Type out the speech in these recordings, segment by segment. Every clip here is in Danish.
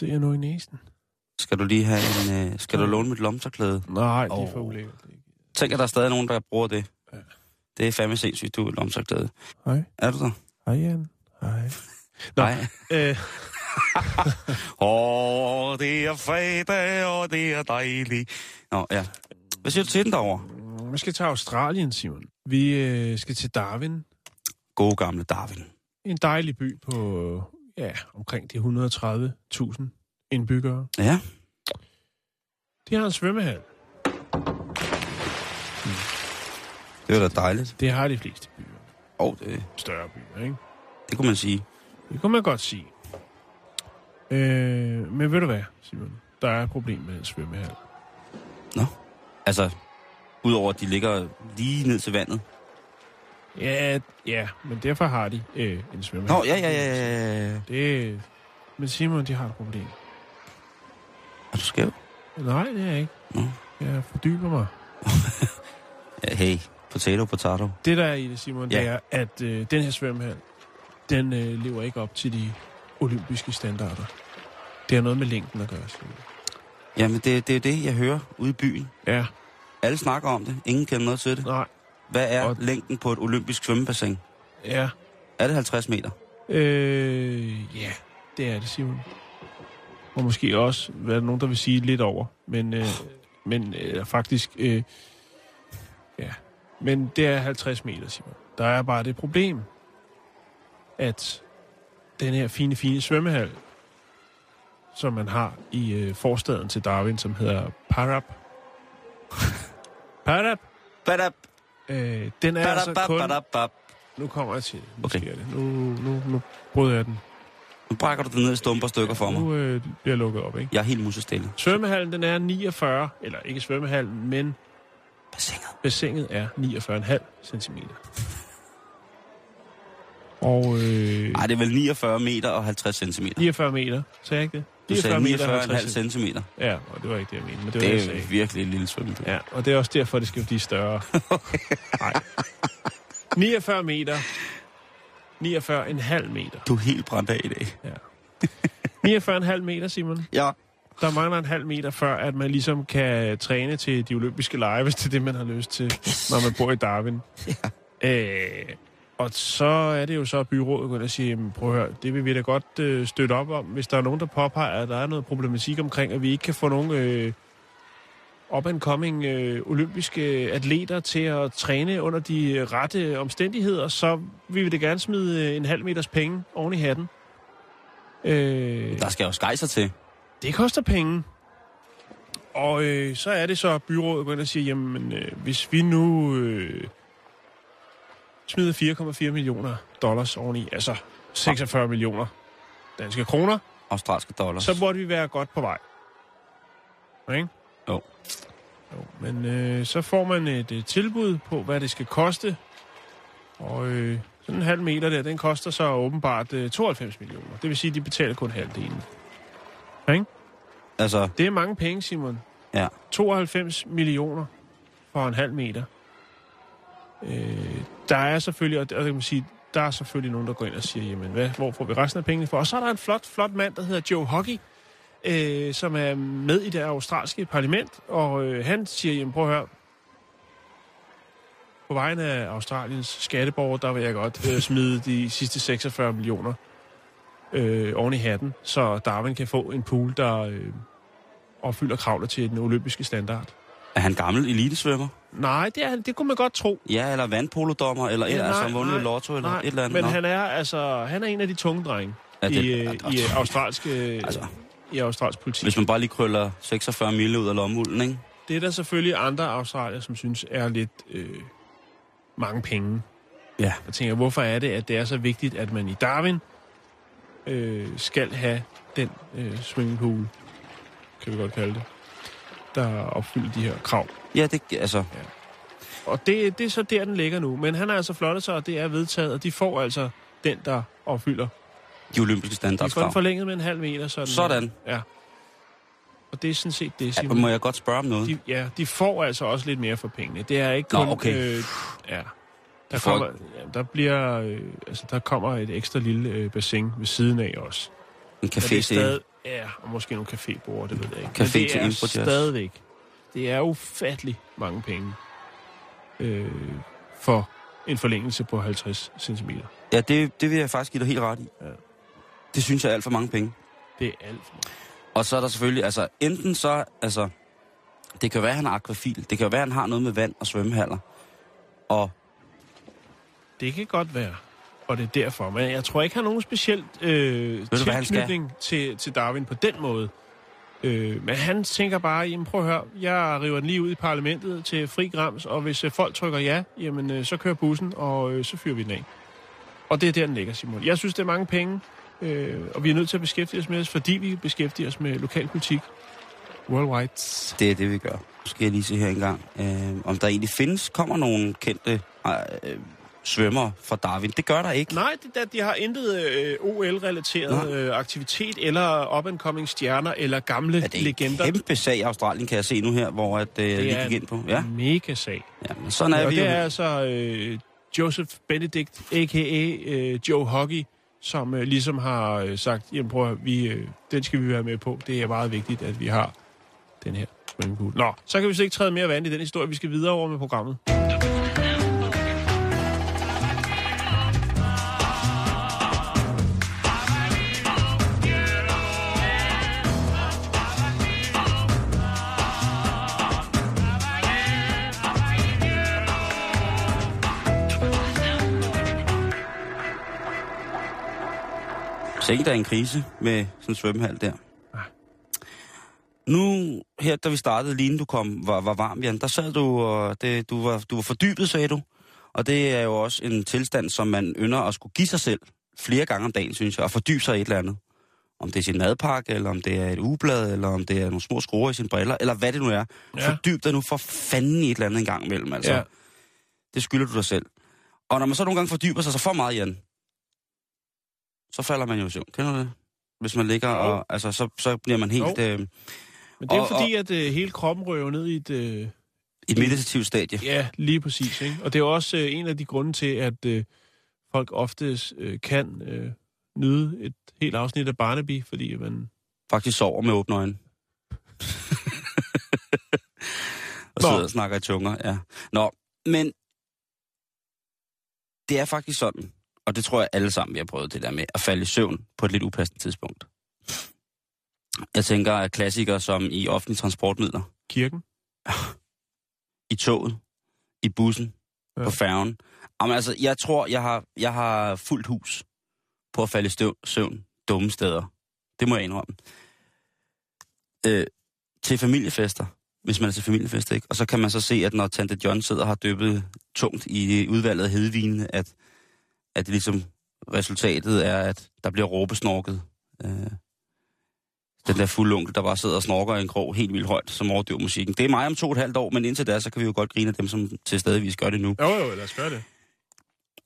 Der ser jeg noget i næsen. Skal du lige have en... Øh, skal du låne mit lomterklæde? Nej, det er for ulækkert. Tænk, at der er stadig nogen, der bruger det. Ja. Det er fandme sindssygt, du er lomterklæde. Hej. Er du der? Hej, Jan. Hej. Nå. Nej. Øh, Åh, oh, det er fredag, og det er dejligt. Nå, ja. Hvad siger du til den derovre? vi skal til Australien, Simon. Vi øh, skal til Darwin. Gode gamle Darwin. En dejlig by på ja, omkring de 130.000 indbyggere. Ja, De har en svømmehal. det er da dejligt. Det har de fleste byer. Åh, oh, det, Større byer, ikke? det kunne man sige. Det kunne man godt sige. Øh, men ved du hvad, Simon? Der er et problem med en svømmehal. Altså, udover at de ligger lige ned til vandet. Ja, ja, men derfor har de øh, en svømmehal. Nå, ja, ja, ja, ja, ja. Det, men Simon, de har et problem. Er du skæv? Nej, det er jeg ikke. Nå. Jeg fordyber mig. Hey, potato, potato. Det, der er i det, Simon, Ja. det er, at øh, den her svømmehal, den øh, lever ikke op til de olympiske standarder. Det har noget med længden at gøre, Simon. Jamen, det, det er det, jeg hører ude i byen. Ja, Alle snakker om det. Ingen kender noget til det. nej, Hvad er Og- længden på et olympisk svømmebassin? ja. Er det 50 meter? Øh, ja, det er det, Simon. Og måske også, hvad er der nogen, der vil sige lidt over. Men, øh, men øh, faktisk, øh, ja. Men det er 50 meter, Simon. Der er bare det problem, at den her fine, fine svømmehal, som man har i øh, forstaden til Darwin, som hedder Parap. Parap, Badab, øh, den er altså kun... Nu kommer jeg til. Nu Okay. det. Nu, nu, nu bryder jeg den. Nu brækker du den ned i stumper stykker for mig. Nu øh, bliver jeg lukket op, ikke? Jeg er helt musestille. Svømmehallen, den er 49, eller ikke svømmehallen, men Bassinet. bassinet er 49,5 cm. Og øh, Ej, det er vel 49 meter og 50 centimeter. 49 meter, sagde jeg ikke det? Du sagde meter og 49,5 50 centimeter. Ja, og det var ikke det, jeg mente, men det var Det det, er jeg virkelig en lille svømmehal. Ja, og det er også derfor, det skal blive større. Nej. 49 meter. 49,5 meter. Du er helt brændt af i dag. Ja. 49,5 meter, Simon. Ja. Der mangler en halv meter, før at man ligesom kan træne til de olympiske lege, hvis det er det, man har lyst til, når man bor i Darwin. Ja. Øh, og så er det jo så, at byrådet går og siger, "Jamen, prøv at høre, det vil vi da godt øh, støtte op om, hvis der er nogen, der påpeger, at der er noget problematik omkring, at vi ikke kan få nogen øh, up-and-coming øh, olympiske atleter til at træne under de rette omstændigheder, så vil vi da gerne smide øh, en halv meters penge oven i hatten. Øh, Der skal jo skejser til. det koster penge. Og øh, så er det så, at byrådet går ind og siger, jamen, øh, hvis vi nu øh, smider 4,4 millioner dollars oveni, altså 46 millioner danske kroner, Australske dollars. så burde vi være godt på vej. Ikke? Jo. Jo, men øh, så får man et øh, tilbud på, hvad det skal koste. Og øh, sådan en halv meter der, den koster så åbenbart øh, 92 millioner. Det vil sige, at de betaler kun halvdelen. Ikke? Altså, Det er mange penge, Simon. ja. 92 millioner for en halv meter. Øh, der er selvfølgelig, og det kan man sige, der er selvfølgelig nogen, der går ind og siger, jamen, hvad, hvor får vi resten af pengene for? Og så er der en flot, flot mand, der hedder Joe Hockey, øh, som er med i det australske parlament, og øh, han siger, jamen, prøv at høre, på vegne af Australiens skatteborger, der vil jeg godt øh, smide de sidste 46 millioner øh, oven i hatten, så Darwin kan få en pool, der øh, opfylder kravene til den olympiske standard. Er han gammel elitesvømmer? Nej, det, er, det kunne man godt tro. Ja, eller vandpolodommer, eller ja, altså nej, han vundet nej, i lotto, eller Nej, et eller andet. men han er altså han er en af de tunge drenge Ja, det- i, ja, øh, i øh, australske Altså, altså, i australsk politik. Hvis man bare lige krøller 46 mille ud af lommeulden, ikke? Det er der selvfølgelig andre australier, som synes er lidt øh, mange penge. Ja. Jeg tænker, hvorfor er det, at det er så vigtigt, at man i Darwin øh, skal have den øh, swimmingpool, kan vi godt kalde det, der opfylder de her krav. Ja, det, altså, Og det, det er så der, den ligger nu. Men han har altså flottet sig, og det er vedtaget, og de får altså den, der opfylder. de olympiske De får den standardskrav. forlænget med en halv meter. Sådan. Sådan. Ja. Og det er sådan set det, Ja, Simon. må jeg godt spørge om noget? De, ja, de får altså også lidt mere for pengene. Det er ikke Nå, kun... okay. Øh, ja. Der, får- kommer, ja, der bliver... Øh, altså, der kommer et ekstra lille øh, bassin ved siden af os. En Og det er café stadig, ja, og måske nogle cafébord, det ved jeg ikke. Café Men det til er jazz. stadigvæk. Det er ufattelig mange penge øh, for en forlængelse på 50 cm. Ja, det, det vil jeg faktisk give dig helt ret i. Ja. Det synes jeg er alt for mange penge. Det er alt for meget. Og så er der selvfølgelig, altså enten så, altså, det kan være, at han er akvafil. Det kan være, at han har noget med vand og svømmehaller. Og Det kan godt være, og det er derfor. Men jeg tror ikke, han har nogen speciel øh, du, tilknytning til, til Darwin på den måde. Øh, men han tænker bare, jamen prøv at høre, jeg river den lige ud i parlamentet til fri grams, og hvis øh, folk trykker ja, jamen øh, så kører bussen, og øh, så fyrer vi den af. Og det er der, den ligger, Simon. Jeg synes, det er mange penge, øh, og vi er nødt til at beskæftige os med det, fordi vi beskæftiger os med lokalpolitik worldwide. det er det, vi gør. Skal jeg lige se her engang, øh, om der egentlig findes, kommer nogle kendte øh, svømmer fra Darwin. Det gør der ikke. Nej, det, der, de har intet øh, OL-relateret øh, aktivitet, eller up-and-coming stjerner, eller gamle Ja, det er legender. en kæmpe sag i Australien, kan jeg se nu her, hvor at, øh, Det vi er gik ind på. Ja, mega sag. ja men sådan er og vi det jo. er altså øh, Joseph Benedict, a.k.a. Øh, Joe Hockey, som øh, ligesom har øh, sagt, jamen prøv at, vi, øh, den skal vi være med på. Det er meget vigtigt, at vi har den her. Nå, så kan vi så ikke træde mere vand i den historie. Vi skal videre over med programmet. Så ikke der er en krise med sådan en svømmehal der. Nej. Nu, her da vi startede, lige inden du kom, var, var varm, Jan, der sad du, og det, du, var, du var fordybet, sagde du. Og det er jo også en tilstand, som man ynder at skulle give sig selv flere gange om dagen, synes jeg, og fordybe sig i et eller andet. Om det er sin madpakke, eller om det er et ugeblad, eller om det er nogle små skruer i sine briller, eller hvad det nu er. Ja. Fordyb dig nu for fanden i et eller andet en gang imellem, altså. Ja. Det skylder du dig selv. Og når man så nogle gange fordyber sig så for meget, Jan, så falder man jo i søvn. Kender du det? Hvis man ligger og... Altså, så, så bliver man helt... Jo. Øh, Men det er Og- fordi, at øh, hele kroppen røver ned i et... Øh, i et meditativt stadie. ja, lige præcis. Ikke? Og det er også øh, en af de grunde til, at øh, folk ofte øh, kan øh, nyde et helt afsnit af Barnaby, fordi man... Faktisk sover med åbne øjne. og Nå. sidder og snakker i tunger, ja. Nå, men... Det er faktisk sådan, og det tror jeg alle sammen, vi har prøvet det der med, at falde i søvn på et lidt upassende tidspunkt. Jeg tænker, at klassikere som i offentlige transportmidler, Kirken? i toget, i bussen, Ja. på færgen. Jamen altså, jeg tror, jeg har, jeg har fuldt hus på at falde i støv, søvn dumme steder. Det må jeg indrømme. Øh, til familiefester, hvis man er til familiefester, ikke? Og så kan man så se, at når Tante John sidder og har dyppet tungt i udvalget af hedvine, at, at det ligesom resultatet er, at der bliver råbesnorket. Øh, den der fulde onkel, der bare sidder og snorker i en krog helt vildt højt, som overdøver musikken. Det er mig om to og et halvt år, men indtil da, så kan vi jo godt grine af dem, som til stadigvis gør det nu. Jo, jo, lad os gøre det.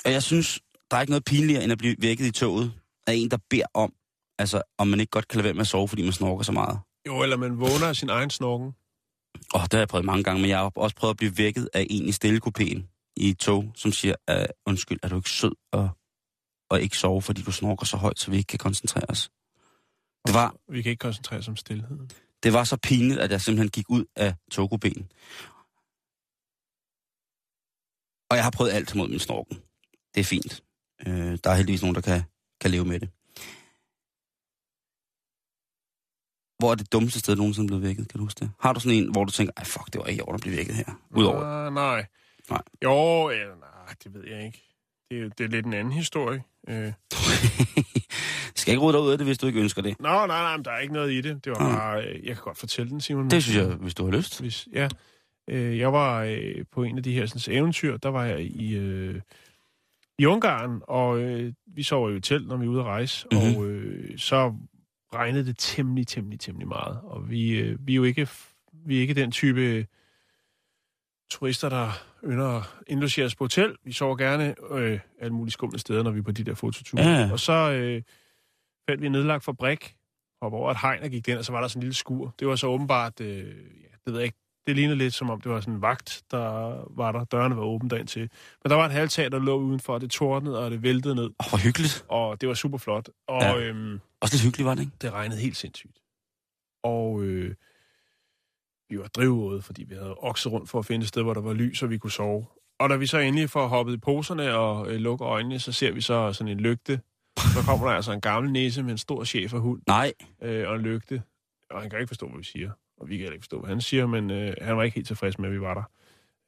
Og jeg synes, der er ikke noget pinligere, end at blive vækket i toget af en, der beder om, altså, om man ikke godt kan lade være med at sove, fordi man snorker så meget. Jo, eller man vågner af sin egen snorken. Og det har jeg prøvet mange gange, men jeg har også prøvet at blive vækket af en i stillekopæen i et tog, som siger, uh, undskyld, er du ikke sød og, og ikke sove, fordi du snorker så højt, så vi ikke kan koncentrere os. Det var, Vi kan ikke koncentrere os om stillheden. det var så pinligt, at jeg simpelthen gik ud af togkopæen. Og jeg har prøvet alt mod min snorken. Det er fint. Øh, der er heldigvis nogen, der kan, kan leve med det. Hvor er det dummeste sted, nogensinde blevet vækket? Kan du huske det? Har du sådan en, hvor du tænker, ej fuck, det var ikke i orden at blive vækket her? Udover. Uh, nej. Nej. Jo, ja, nej, det ved jeg ikke. Det, er- det er lidt en anden historie. Øh, skal ikke rode dig ud af det, hvis du ikke ønsker det. Nå, nej, nej, men der er ikke noget i det. Det var Mm. bare... øh, Jeg kan godt fortælle den, Simon. Det synes jeg, hvis du har lyst. Hvis, ja. Øh, jeg var øh, på en af de her sådan, eventyr, der var jeg i, øh, i Ungarn, og øh, vi sover jo i telt, når vi er ude at rejse, Mhm. mm-hmm. og øh, så regnede det temmelig, temmelig, temmelig meget. Og vi, øh, vi er jo ikke, vi er ikke den type turister, der ynder at indlogere os på hotel. Vi sover gerne øh, alle mulige skumle steder, når vi er på de der fototure. Ja. Og så øh, fandt vi en nedlagt fabrik, hoppe over et hegn og gik den, og så var der sådan en lille skur. Det var så åbenbart, øh, ja, det ved jeg ikke, det lignede lidt som om det var sådan en vagt, der var der. Dørene var åbent derind til. Men der var et halvtag, der lå udenfor, og det tordnede, og det væltede ned, Åh, hvor hyggeligt. og det var super flot. Og ja. øhm, Også lidt hyggeligt, var det ikke? det regnede helt sindssygt. Og øh, vi var drivvåde, fordi vi havde okset rundt for at finde et sted, hvor der var lys, og vi kunne sove. Og da vi så endelig får hoppet i poserne og øh, lukker øjnene, så ser vi så sådan en lygte. Så kommer der altså en gammel næse med en stor chef hund Nej. øh, og en lygte. Og han kan ikke forstå, hvad vi siger. Og vi kan heller ikke forstå, hvad han siger, men øh, han var ikke helt tilfreds med, at vi var der.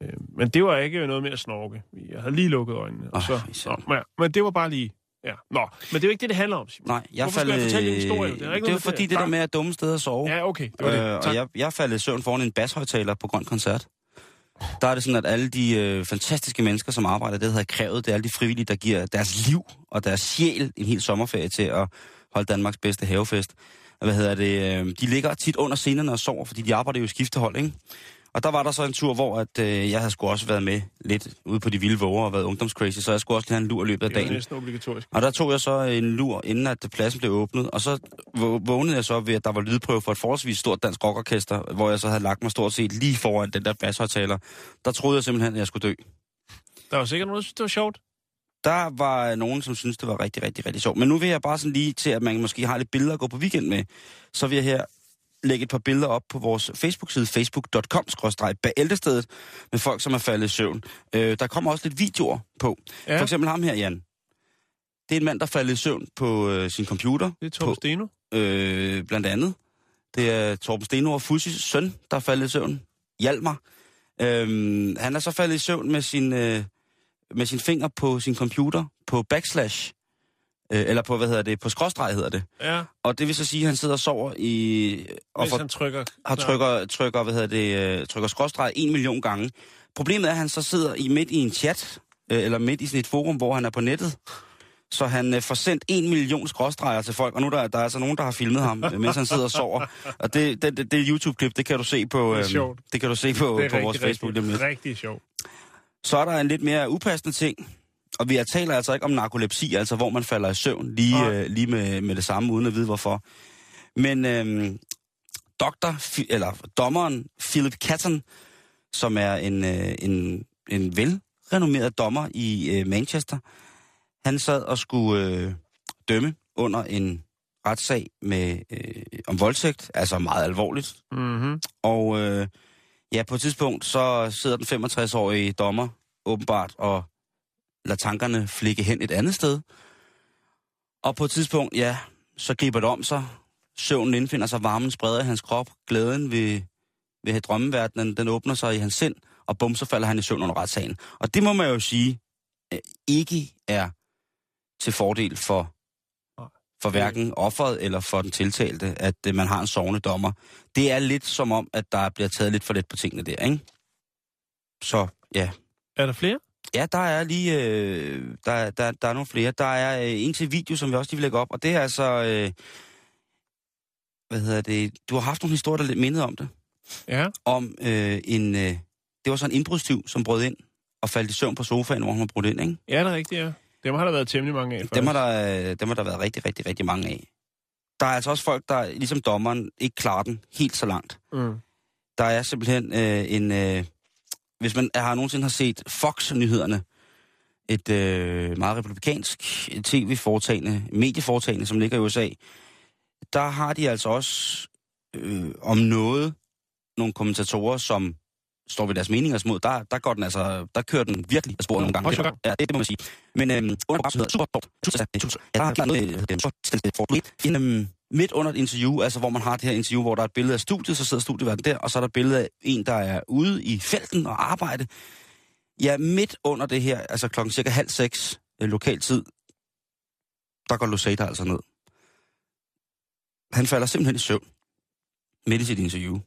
Øh, men det var ikke noget med at snorke. Jeg havde lige lukket øjnene. Og så, nå, men, men det var bare lige... Ja. Nå, men det er jo ikke det, det handler om, Simon. Nej, jeg Hvorfor skal faldt... jeg fortælle en historie? Det er ikke det er noget med fordi, det. det der med at dumme steder at sove. Ja, okay. Det var det. Øh, Tak. og jeg, jeg faldt i søvn foran en bashøjtaler på Grøn Koncert. Der er det sådan, at alle de øh, fantastiske mennesker, som arbejder, det havde krævet, det er alle de frivillige, der giver deres liv og deres sjæl en hel sommerferie til at holde Danmarks bedste havefest. Og Hvad hedder det? Øh, de ligger tit under scenerne og sover, fordi de arbejder jo i skiftehold, ikke? Og der var der så en tur, hvor at, øh, jeg havde sgu også været med lidt ude på de vilde våger og været ungdomscrazy, så jeg skulle også lige have en lur i løbet af det dagen. næsten obligatorisk. Og der tog jeg så en lur, inden at pladsen blev åbnet, og så vå- vågnede jeg så ved, at der var lydprøve for et forholdsvis stort dansk rockorkester, hvor jeg så havde lagt mig stort set lige foran den der bashøjtaler. Der troede jeg simpelthen, at jeg skulle dø. Der var sikkert nogen, der synes, det var sjovt. Der var nogen, som syntes, det var rigtig, rigtig, rigtig sjovt. Men nu vil jeg bare sådan lige til, at man måske har lidt billeder at gå på weekend med, så vil jeg her lægge et par billeder op på vores Facebook-side, facebook.com-bæltestedet, med folk, som er faldet i søvn. Øh, der kommer også lidt videoer på. Ja, For eksempel ham her, Jan. Det er en mand, der faldt i søvn på øh, sin computer. det er Torben på- Steno. øh, blandt andet. Det er Torben Steno og Fussis søn, der er faldet i søvn. Hjalmar. Øhm, han er så faldet i søvn med sin, øh, med sin finger på sin computer på backslash. Øh, eller på, hvad hedder det, på skråstreg hedder det. Ja, Og det vil så sige, at han sidder og sover i... Og hvis han trykker... har trykker, trykker, hvad hedder det, øh, trykker skråstreg en million gange. Problemet er, at han så sidder i midt i en chat, øh, eller midt i sådan et forum, hvor han er på nettet. Så han øh, får sendt en million skråstreger til folk, og nu der, der er altså nogen, der har filmet ham, øh, mens han sidder og sover. Og det, det, det, det YouTube-klip, det kan du se på, Det er øh, sjovt. det kan du se på, Det er på vores rigtig, Facebook. lige om lidt. rigtig, rigtig sjovt. Så er der en lidt mere upassende ting, og vi taler altså ikke om narkolepsi, altså hvor man falder i søvn lige, Nej. øh, lige med, med det samme, uden at vide hvorfor. Men øhm, doktor, eller dommeren Philip Catton, som er en, øh, en, en velrenommeret dommer i øh, Manchester, han sad og skulle øh, dømme under en retssag med, øh, om voldtægt, altså meget alvorligt, Mm-hmm. og øh, ja, på et tidspunkt, så sidder den 65-årige dommer åbenbart og lader tankerne flikke hen et andet sted. Og på et tidspunkt, ja, så griber det om sig. Søvnen indfinder sig, varmen spreder i hans krop. Glæden ved, ved drømmeverdenen, den åbner sig i hans sind, og bum, så falder han i søvn under retssagen. Og det må man jo sige, øh, ikke er til fordel for, for hverken offeret eller for den tiltalte, at øh, man har en sovende dommer. Det er lidt som om, at der bliver taget lidt for let på tingene der, ikke? Så ja. Er der flere? Ja, der er lige, øh, der, der, der er nogle flere. Der er øh, en til video, som vi også lige vil lægge op, og det er altså, øh, hvad hedder det, du har haft nogle historier, der lidt mindede om det, Ja. om øh, en, øh, det var sådan en indbrudstyv, som brød ind og faldt i søvn på sofaen, hvor hun var brudt ind, ikke? Ja, det er rigtigt, ja. Dem har der været temmelig mange af. Dem har, faktisk. der, øh, dem har der været rigtig, rigtig, rigtig mange af. Der er altså også folk, der ligesom dommeren ikke klarer den helt så langt. Mm. Der er simpelthen øh, en... Øh, hvis man har nogensinde har set Fox-nyhederne, et øh, meget republikansk tv-foretagende, medieforetagende, som ligger i USA, der har de altså også øh, om noget nogle kommentatorer, som står ved deres meningers mod. Der, der går den altså, der kører den virkelig af sporet nogle gange. Så Ja, det, det må man sige. Men øhm, under programmet, hedder Super Tusind, ja, der er noget, øh, er for øhm, midt under et interview, altså hvor man har det her interview, hvor der er et billede af studiet, så sidder studieværten der, og så er der et billede af en, der er ude i felten og arbejde. Ja, midt under det her, altså klokken cirka halv seks øh, lokal tid, der går Lusata altså ned. Han falder simpelthen i søvn midt i sit interview.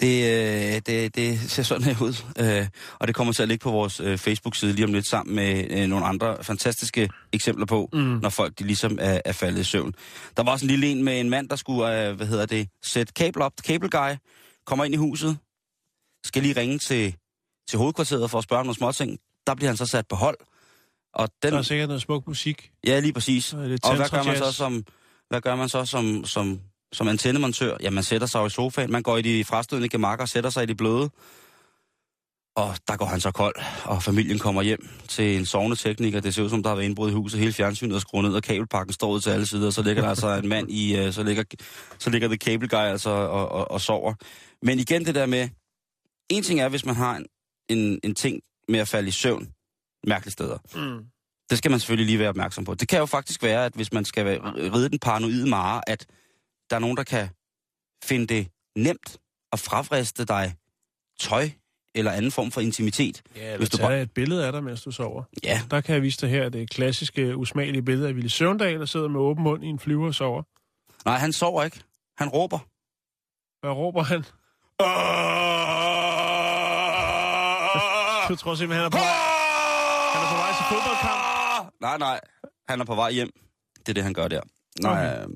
Det, øh, det, det ser sådan her ud, øh, og det kommer til at ligge på vores øh, Facebook-side lige om lidt sammen med øh, nogle andre fantastiske eksempler på, mm. når folk de ligesom er, er faldet i søvn. Der var også en lille en med en mand, der skulle, hvad hedder det, sætte kabel op, cable guy, kommer ind i huset, skal lige ringe til, til hovedkvarteret for at spørge om nogle småting. Der bliver han så sat på hold. Og den, Der er sikkert noget smuk musik. Ja, lige præcis. Det Og hvad gør man så som, hvad gør man så som, som, som antennemontør? Ja, man sætter sig jo i sofaen, man går i de frastødende gemakker og sætter sig i de bløde. Og der går han så kold, og familien kommer hjem til en sovende tekniker. Det ser ud som, der har været indbrud i huset. Hele fjernsynet er skruet ned, og kabelpakken står ud til alle sider. Så ligger der altså en mand i, øh, så ligger, så ligger det cable guy altså og, og, og sover. Men igen det der med, en ting er, hvis man har en, en, en ting med at falde i søvn, mærkelige steder. Mm. Det skal man selvfølgelig lige være opmærksom på. Det kan jo faktisk være, at hvis man skal ride den paranoide mare, at der er nogen, der kan finde det nemt at fravriste dig tøj eller anden form for intimitet. Ja, eller Hvis du bare- et billede af dig, mens du sover. Ja, Der kan jeg vise dig her det klassiske, usmagelige billede af Ville Søvndal, der sidder med åben mund i en flyver og sover. nej, han sover ikke. Han råber. Hvad råber han? Du tror simpelthen, han er på vej, han er på vej til fodboldkamp. Nej, nej. Han er på vej hjem. Det er det, han gør der. Nej, Okay.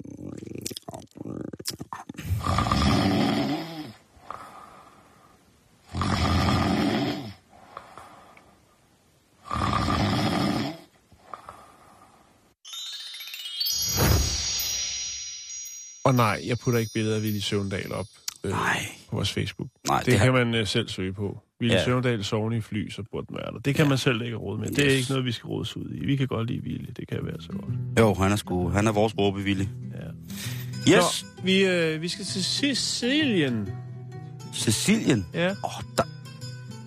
Og nej, jeg putter ikke billeder af Ville Søvndal op øh, Nej. på vores Facebook. Nej, det, det det har- kan man øh, selv søge på. Ville Ja. Søvndal sovende i fly, så burde den være der. Det kan Ja. man selv lægge råd med. Det er ikke noget, vi skal rådes ud i. Vi kan godt lide Ville. Det kan være så godt. jo, han er sgu, han er vores råbevillig. Ja. Yes, Nå, vi, øh, vi skal til Sicilien. Cecilien. Ja. Åh, oh, der...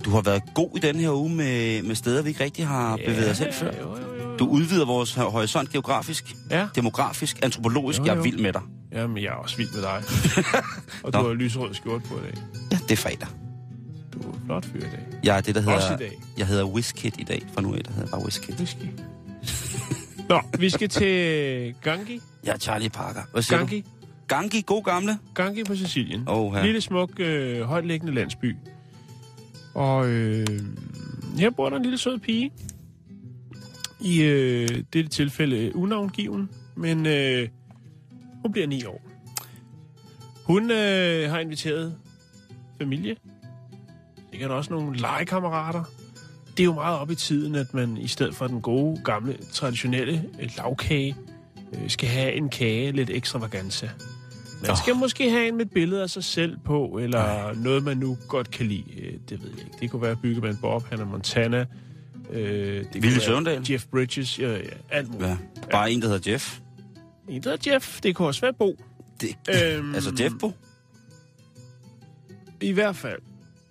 Du har været god i den her uge med, med steder, vi ikke rigtig har bevæget os hen før. Jo, jo, jo. Du udvider vores horisont geografisk, Ja. demografisk, antropologisk. Jo, Jeg er jo. vild med dig. Jamen, jeg er også vild med dig. og Nå. du har lysrød skjort på i dag. Ja, det er fredag. Du er flot fyr i dag. Jeg er det, der Også i hedder... dag. Jeg hedder Wizkid i dag. For nu af, der hedder bare Wizkid. Whisky. Nå, vi skal til Gangi. Jeg er Charlie Parker. Hvad siger Gangi. du? Gangi, god gamle. Gangi på Sicilien. Ja. Lille smuk, øh, højtliggende landsby. Og øh, her bor der en lille sød pige. I øh, dette tilfælde øh, unavngiven, men øh, hun bliver ni år. Hun øh, har inviteret familie. Sikkert også nogle legekammerater. Det er jo meget op i tiden, at man i stedet for den gode, gamle, traditionelle øh, lavkage, øh, skal have en kage lidt ekstravaganza. Man skal måske have en med et billede af sig selv på, eller Ej. noget, man nu godt kan lide. Øh, Det ved jeg ikke. Det kunne være Byggeman Bob, Hannah Montana. Øh, det Ville Søvndal. Jeff Bridges. Ja, ja, alt muligt. Ja. Bare en, der hedder Jeff. En, der hedder Jeff. Det kunne også være Bo. Det, Øhm, altså Jeff Bo. I hvert fald,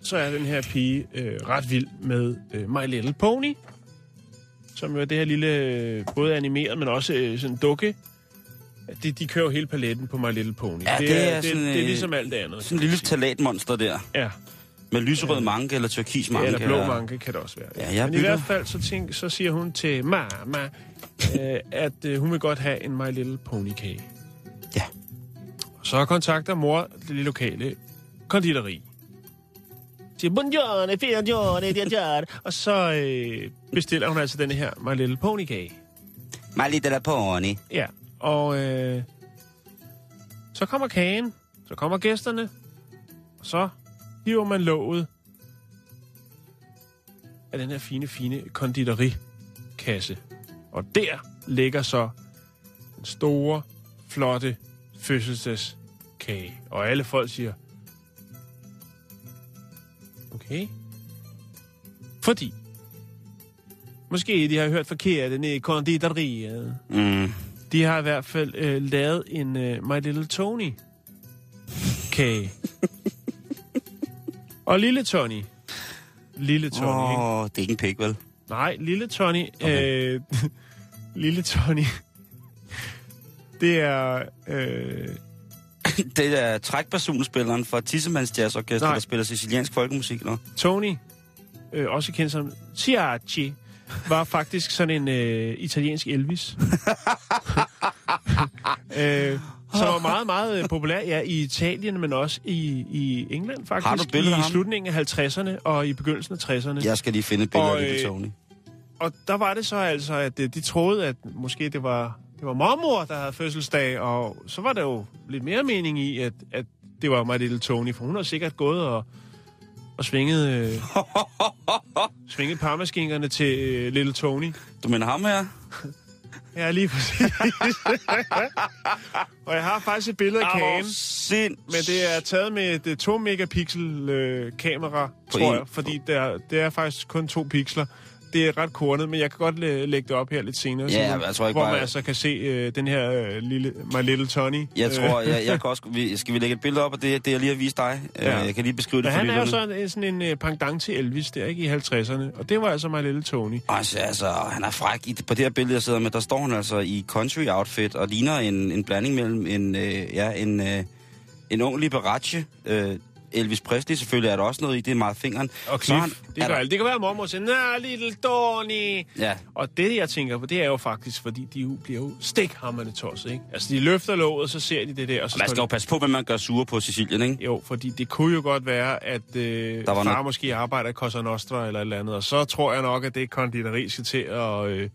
så er den her pige øh, ret vild med øh, My Little Pony. Som jo er det her lille, øh, både animeret, men også øh, sådan dukke. De, de kører jo hele paletten på My Little Pony. Ja, det, det er, er det, sådan, det er øh, ligesom alt det andet. Sådan man lille talatmonster der. Ja, Med lyserød manke eller turkis manke. eller blå manke kan det også være. Ja, jeg Men i bygger- hvert fald, så, tænk, så siger hun til mama, øh, at øh, hun vil godt have en My Little Pony-kage. Ja. Så kontakter mor det lille lokale konditori. Siger, buongiorno, buongiorno, buongiorno. Og så øh, bestiller hun altså denne her My Little Pony-kage. My little pony. Ja, og øh, så kommer kagen, så kommer gæsterne, og så hiver man låget af den her fine, fine konditorikasse. Og der ligger så den store, flotte fødselsdagskage. Og alle folk siger, okay. Fordi, måske de har hørt forkert nede i konditoriet. Mm. De har i hvert fald øh, lavet en øh, My Little Tony kage. Og lille Tony. Lille Tony, oh. ikke? Det er ikke en pik, vel? Nej, lille Tony. Okay. Øh, lille Tony. Det er... Øh, Det er trækpersonspilleren fra Tissemands Jazzorkester, der spiller siciliansk folkemusik. Eller? Tony, øh, også kendt som Ciacci, var faktisk sådan en øh, italiensk Elvis. øh, som var meget, meget øh, populær ja, i Italien, men også i, i England faktisk. Har du billeder I ham? slutningen af 50'erne og i begyndelsen af 60'erne. Jeg skal lige finde et billede af Little øh, Tony. Og der var det så altså, at øh, de troede, at måske det var, det var mormor, der havde fødselsdag, og så var der jo lidt mere mening i, at, at det var My Little Tony, for hun har sikkert gået og, og svinget, øh, svinget parmaskinkerne til øh, Little Tony. Du mener ham her? Ja, lige præcis. og jeg har faktisk et billede af kagen, sind. men det er taget med et øh, 2 megapixel øh, kamera, På tror en- jeg, fordi det er, det er faktisk kun to pixler. Det er ret kornet, men jeg kan godt læ- lægge det op her lidt senere. Ja, Simon, jeg tror ikke hvor bare- man altså kan se øh, den her øh, lille, My Little Tony. Jeg Øh, tror, jeg, jeg kan også... Vi, skal vi lægge et billede op af det, det jeg lige har vist dig? Ja. Ja. Jeg kan lige beskrive det Men for han er jo sådan, en- sådan en øh, pendant til Elvis, der ikke i 50'erne. Og det var altså My Little Tony. Altså, altså, han er fræk. I, på det her billede, jeg sidder med, der står han altså i country outfit og ligner en, en blanding mellem en, øh, ja, en, øh, en ung Liberace. Øh, Elvis Presley selvfølgelig er der også noget i, det er meget fingeren. Og Cliff, han- det, er gør der- alt. det kan være, at mormor siger, nej, Little Tony. Ja, Og det, jeg tænker på, det er jo faktisk, fordi de jo bliver jo stikhammerne tosset, ikke? Altså, de løfter låget, så ser de det der, og så og man skal jo de- passe på, hvad man gør sure på Sicilien, ikke? Jo, fordi det kunne jo godt være, at øh, var far noget- måske arbejder i Cosa Nostra eller et eller andet, og så tror jeg nok, at det konditori skal til at øh,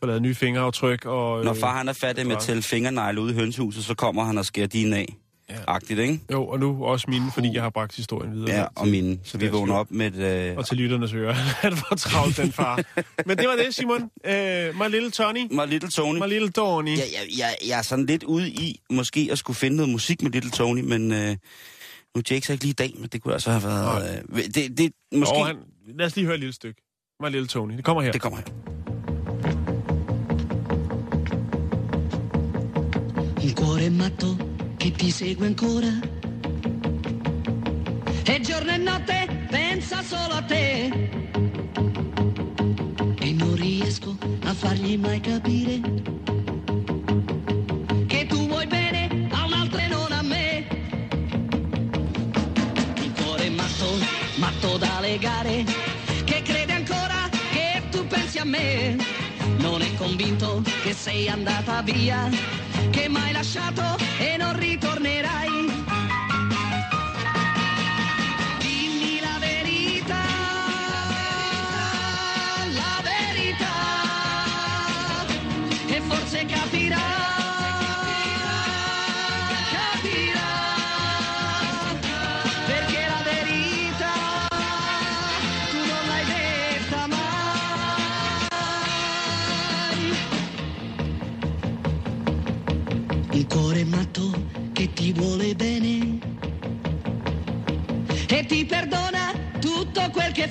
få lavet nye fingeraftryk. Og, øh, Når far han er fattig med at tælle fingernegle ude i hønsehuset, så kommer han og skærer dine af. Agtigt, ikke? Jo, og nu også mine, fordi jeg har bragt historien videre. Ja, og mine. Så vi vågner op med et... Øh, Og til lytternes ører. Han var travlt, den far. Men det var det, Simon. Øh, my little Tony. My Little Tony. My little Tony. Ja, jeg, jeg, jeg er sådan lidt ude i måske at skulle finde noget musik med Little Tony, men øh, nu er Jake så ikke lige i dag, men det kunne altså have været... Øh, det, det, måske... Og han, lad os lige høre et lille stykke. My little Tony. Det kommer her. Det kommer her. Un cuore matto che ti segue ancora. E giorno e notte pensa solo a te. E non riesco a fargli mai capire che tu vuoi bene a un'altra e non a me. Un cuore matto, matto da legare, che crede ancora che tu pensi a me. Non è convinto che sei andata via, che m'hai lasciato e non ritornerai.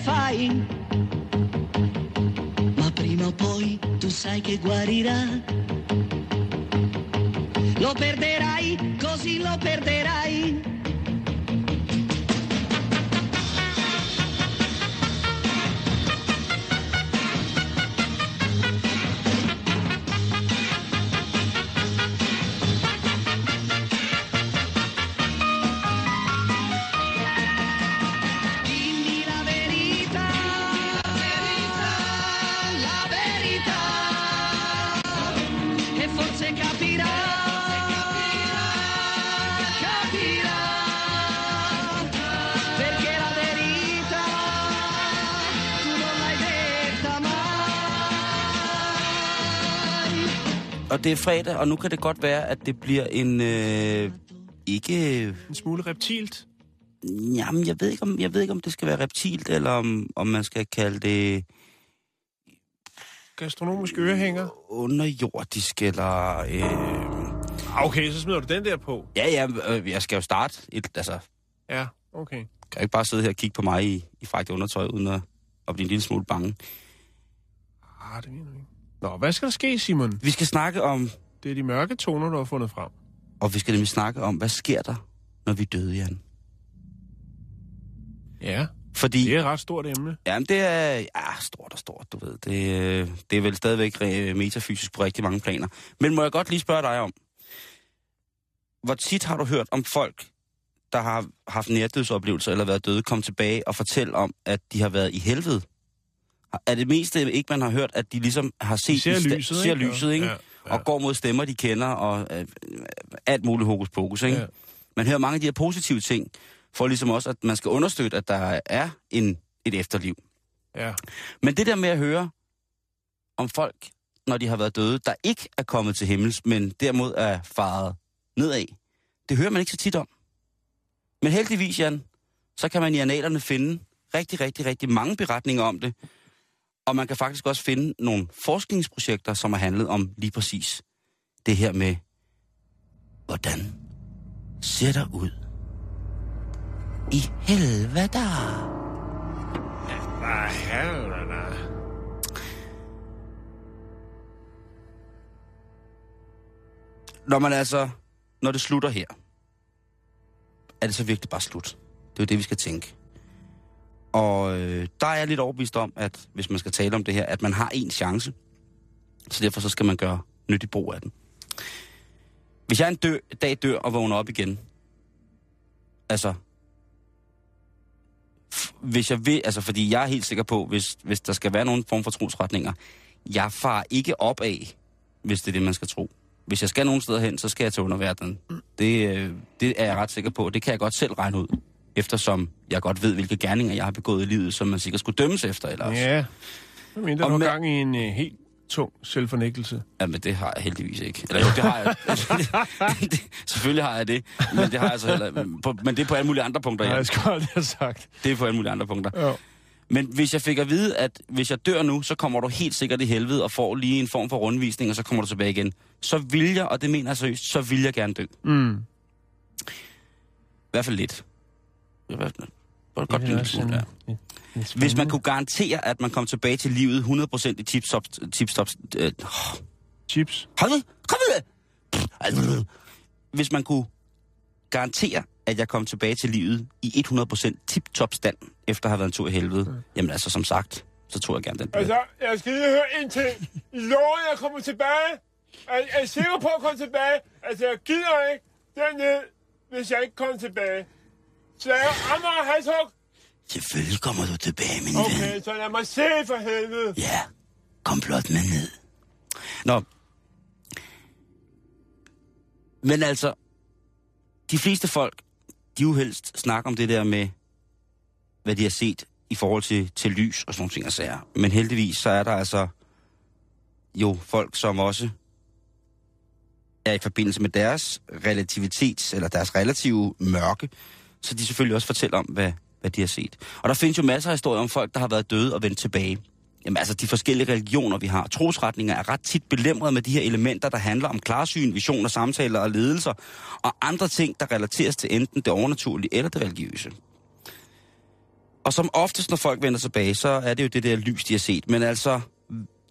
Fai. Ma prima o poi tu sai che guarirà. Lo perderai, così lo perderai. Og det er fredag, og nu kan det godt være, at det bliver en... Øh, ikke... En smule reptilt. Jamen, jeg ved, ikke, om, jeg ved ikke, om det skal være reptilt, eller om, om man skal kalde det Gastronomisk ørehænger. underjordisk, eller... Øh, Okay, så smider du den der på. ja, ja, øh, jeg skal jo starte. Et, altså, Ja, okay. kan ikke bare sidde her og kigge på mig i, i frækt undertøj, uden at, at blive en lille smule bange. Ah, det mener jeg ikke. Nå, hvad skal der ske, Simon? Vi skal snakke om, Det er de mørke toner, du har fundet frem. og vi skal nemlig snakke om, hvad sker der, når vi døde, Jan? Ja, Fordi... det er et ret stort emne. Jamen, det er ja, stort og stort, du ved. Det, øh, det er vel stadigvæk metafysisk på rigtig mange planer. Men må jeg godt lige spørge dig om, hvor tit har du hørt om folk, der har haft nærdødsoplevelser eller været døde, komme tilbage og fortælle om, at de har været i helvede? Er det meste ikke, man har hørt, at de ligesom har set... De ser lyset, ser ikke? lyset, ikke? Ja. ja. og går mod stemmer, de kender, og øh, alt muligt hokus pokus, ikke? Ja. Man hører mange af de her positive ting, for ligesom også, at man skal understøtte, at der er en, et efterliv. Ja. Men det der med at høre om folk, når de har været døde, der ikke er kommet til himmels, men derimod er faret nedad, det hører man ikke så tit om. Men heldigvis, Jan, så kan man i analerne finde rigtig, rigtig, rigtig mange beretninger om det. Og man kan faktisk også finde nogle forskningsprojekter, som har handlet om lige præcis det her med, hvordan ser der ud i helvede. Hvad helvede? Når man altså, når det slutter her, er det så virkelig bare slut. Det er jo det, vi skal tænke. Og øh, der er jeg lidt overbevist om, at hvis man skal tale om det her, at man har en chance. Så derfor så skal man gøre nyttig brug af den. Hvis jeg en dø, dag dør og vågner op igen, altså, hvis jeg vil, altså fordi jeg er helt sikker på, hvis, hvis der skal være nogen form for trosretninger, jeg far ikke op af, hvis det er det, man skal tro. Hvis jeg skal nogen steder hen, så skal jeg til underverdenen. Det, øh, det er jeg ret sikker på. Det kan jeg godt selv regne ud. Eftersom jeg godt ved, hvilke gerninger jeg har begået i livet, som man sikkert skulle dømmes efter ellers. Ja. Jeg mener, du har med- gang i en uh, helt tung selvfornægtelse. Jamen, det har jeg heldigvis ikke. Eller jo, det har jeg. selvfølgelig har jeg det. Men det har jeg så heller. På, men det er på alle mulige andre punkter, Nej, jeg skulle aldrig have sagt. Det er på alle mulige andre punkter. Jo. Men hvis jeg fik at vide, at hvis jeg dør nu, så kommer du helt sikkert i helvede og får lige en form for rundvisning, og så kommer du tilbage igen. Så vil jeg, og det mener jeg seriøst, så vil jeg gerne dø. Mm. I hvert fald lidt. I hvert fald godt, godt Det en er lille smule, ja. en- en Hvis man kunne garantere, at man kom tilbage til livet 100% i tip-top... tip-top øh, Chips. Hold nu! Kom ud! Hvis man kunne garantere, at jeg kom tilbage til livet i 100% tip-top stand, efter at have været en tur i helvede, mm. jamen altså, som sagt, så tror jeg gerne den. Altså, jeg skal lige høre en ting. Lover, jeg kommer tilbage. Er, er I sikker på at komme tilbage? Altså, jeg gider ikke derned, hvis jeg ikke kommer tilbage. Rammer og halshug. Selvfølgelig kommer du tilbage, min ven. Okay, så lad mig se for helvede. Ja, kom blot med ned. Nå. Men altså, de fleste folk, de jo helst snakker om det der med, hvad de har set i forhold til, til lys og sådan nogle ting og sager. Men heldigvis, så er der altså jo folk, som også er i forbindelse med deres relativitet, eller deres relative mørke, så de selvfølgelig også fortæller om, hvad, hvad de har set. Og der findes jo masser af historier om folk, der har været døde og vendt tilbage. Jamen altså, de forskellige religioner, vi har. Trosretninger er ret tit belemret med de her elementer, der handler om klarsyn, visioner, samtaler og ledelser, og andre ting, der relateres til enten det overnaturlige eller det religiøse. Og som oftest, når folk vender tilbage, så er det jo det der lys, de har set. Men altså,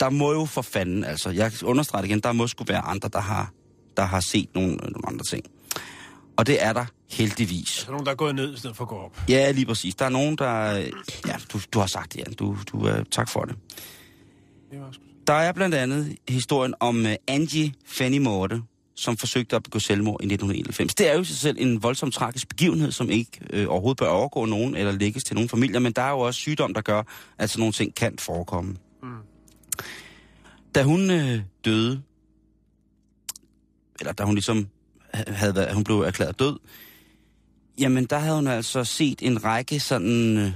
der må jo for fanden, altså, jeg understreger igen, der må skulle være andre, der har, der har set nogle, øh, nogle andre ting. Og det er der heldigvis. Så er nogen, der er gået ned i stedet for at gå op. Ja, lige præcis. Der er nogen, der... Ja, du, du har sagt det, Jan. Du, du, uh, tak for det. Det var. Der er blandt andet historien om uh, Angie Fenimorte, som forsøgte at begå selvmord i 1991. Det er jo i sig selv en voldsom tragisk begivenhed, som ikke øh, overhovedet bør overgå nogen eller lægges til nogen familier, men der er jo også sygdom, der gør, at sådan nogle ting kan forekomme. Mm. Da hun øh, døde, eller da hun ligesom havde været, hun blev erklæret død, jamen der havde hun altså set en række sådan øh,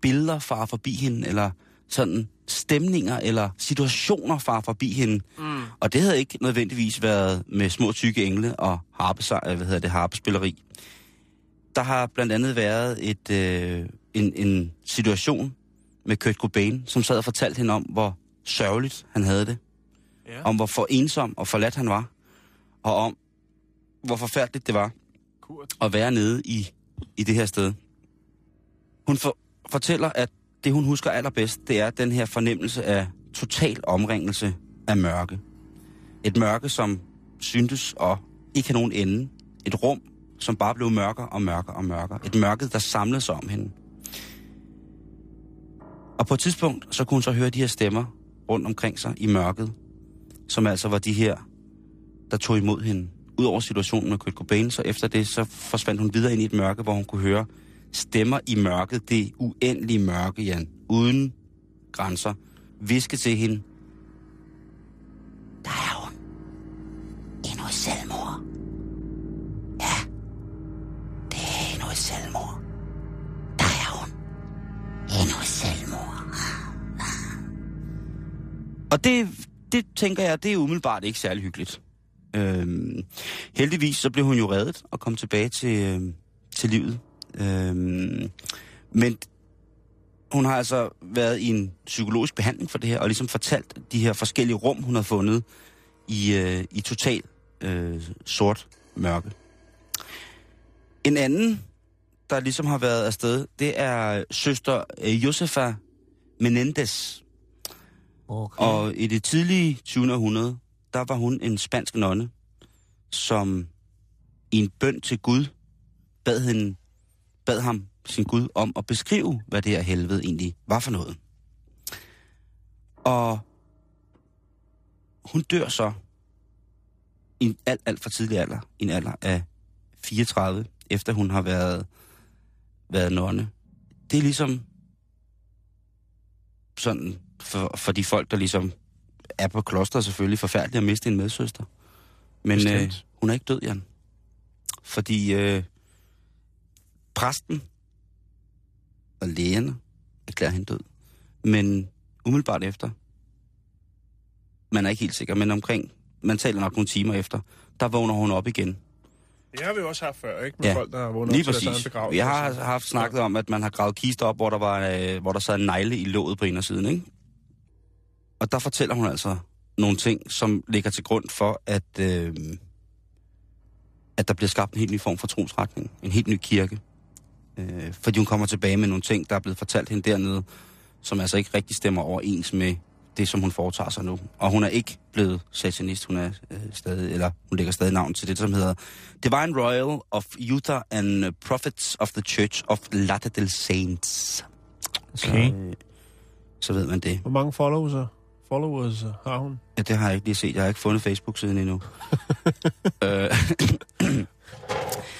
billeder far forbi hende, eller sådan stemninger eller situationer far forbi hende. Mm. Og det havde ikke nødvendigvis været med små tykke engle og harpe, hvad hedder det, harpespilleri. Der har blandt andet været et, øh, en, en situation med Kurt Cobain, som sad og fortalte hende om, hvor sørgeligt han havde det. Ja. Om hvor for ensom og forladt han var. Og om, hvor forfærdeligt det var Kurt. at være nede i, i det her sted. Hun for, fortæller, at det, hun husker allerbedst, det er den her fornemmelse af total omringelse af mørke. Et mørke, som syntes og ikke har nogen ende. Et rum, som bare blev mørkere og mørkere og mørkere. Et mørke, der samlede sig om hende. Og på et tidspunkt, så kunne hun så høre de her stemmer rundt omkring sig i mørket, som altså var de her, der tog imod hende ud over situationen med Kurt Cobain, så efter det, så forsvandt hun videre ind i et mørke, hvor hun kunne høre stemmer i mørket, det uendelige mørke, Jan, uden grænser, viske til hende. Der er hun. Endnu et selvmord. Ja, det er endnu et selvmord. Der er hun. Endnu et selvmord. Og det, det tænker jeg, det er umiddelbart ikke særlig hyggeligt. Øhm, heldigvis så blev hun jo reddet og kom tilbage til, øhm, til livet. Øhm, men hun har altså været i en psykologisk behandling for det her, og ligesom fortalt de her forskellige rum, hun har fundet i, øh, i total øh, sort mørke. En anden, der ligesom har været afsted, det er søster øh, Josefa Menendez. Okay. Og i det tidlige 20. århundrede, der var hun en spansk nonne, som i en bøn til Gud bad, hende, bad ham, sin Gud, om at beskrive, hvad det her helvede egentlig var for noget. Og hun dør så i en alt, alt for tidlig alder, i en alder af 34, efter hun har været, været nonne. Det er ligesom sådan, for, for de folk, der ligesom er på klosteret selvfølgelig forfærdeligt at miste en medsøster. Men øh, hun er ikke død, Jan. Fordi øh, præsten og lægerne erklærer hende død. Men umiddelbart efter, man er ikke helt sikker, men omkring, man taler nok nogle timer efter, der vågner hun op igen. Det har vi også haft før, ikke? Med Ja, folk, der har vundet Lige op til deres præcis. begravelse. Vi har haft snakket om, at man har gravet kister op, hvor der, var, øh, hvor der sad en negle i låget på en af siden, ikke? Og der fortæller hun altså nogle ting, som ligger til grund for, at, øh, at der bliver skabt en helt ny form for trosretning. En helt ny kirke. Øh, fordi hun kommer tilbage med nogle ting, der er blevet fortalt hende dernede, som altså ikke rigtig stemmer overens med det, som hun foretager sig nu. Og hun er ikke blevet satanist, hun er øh, stadig, eller hun lægger stadig navn til det, som hedder Divine Royal of Utah and Prophets of the Church of Latter-day Saints. Så, Okay. øh, så ved man det. Hvor mange followers, followers har hun? Ja, det har jeg ikke lige set. Jeg har ikke fundet Facebook-siden endnu. øh,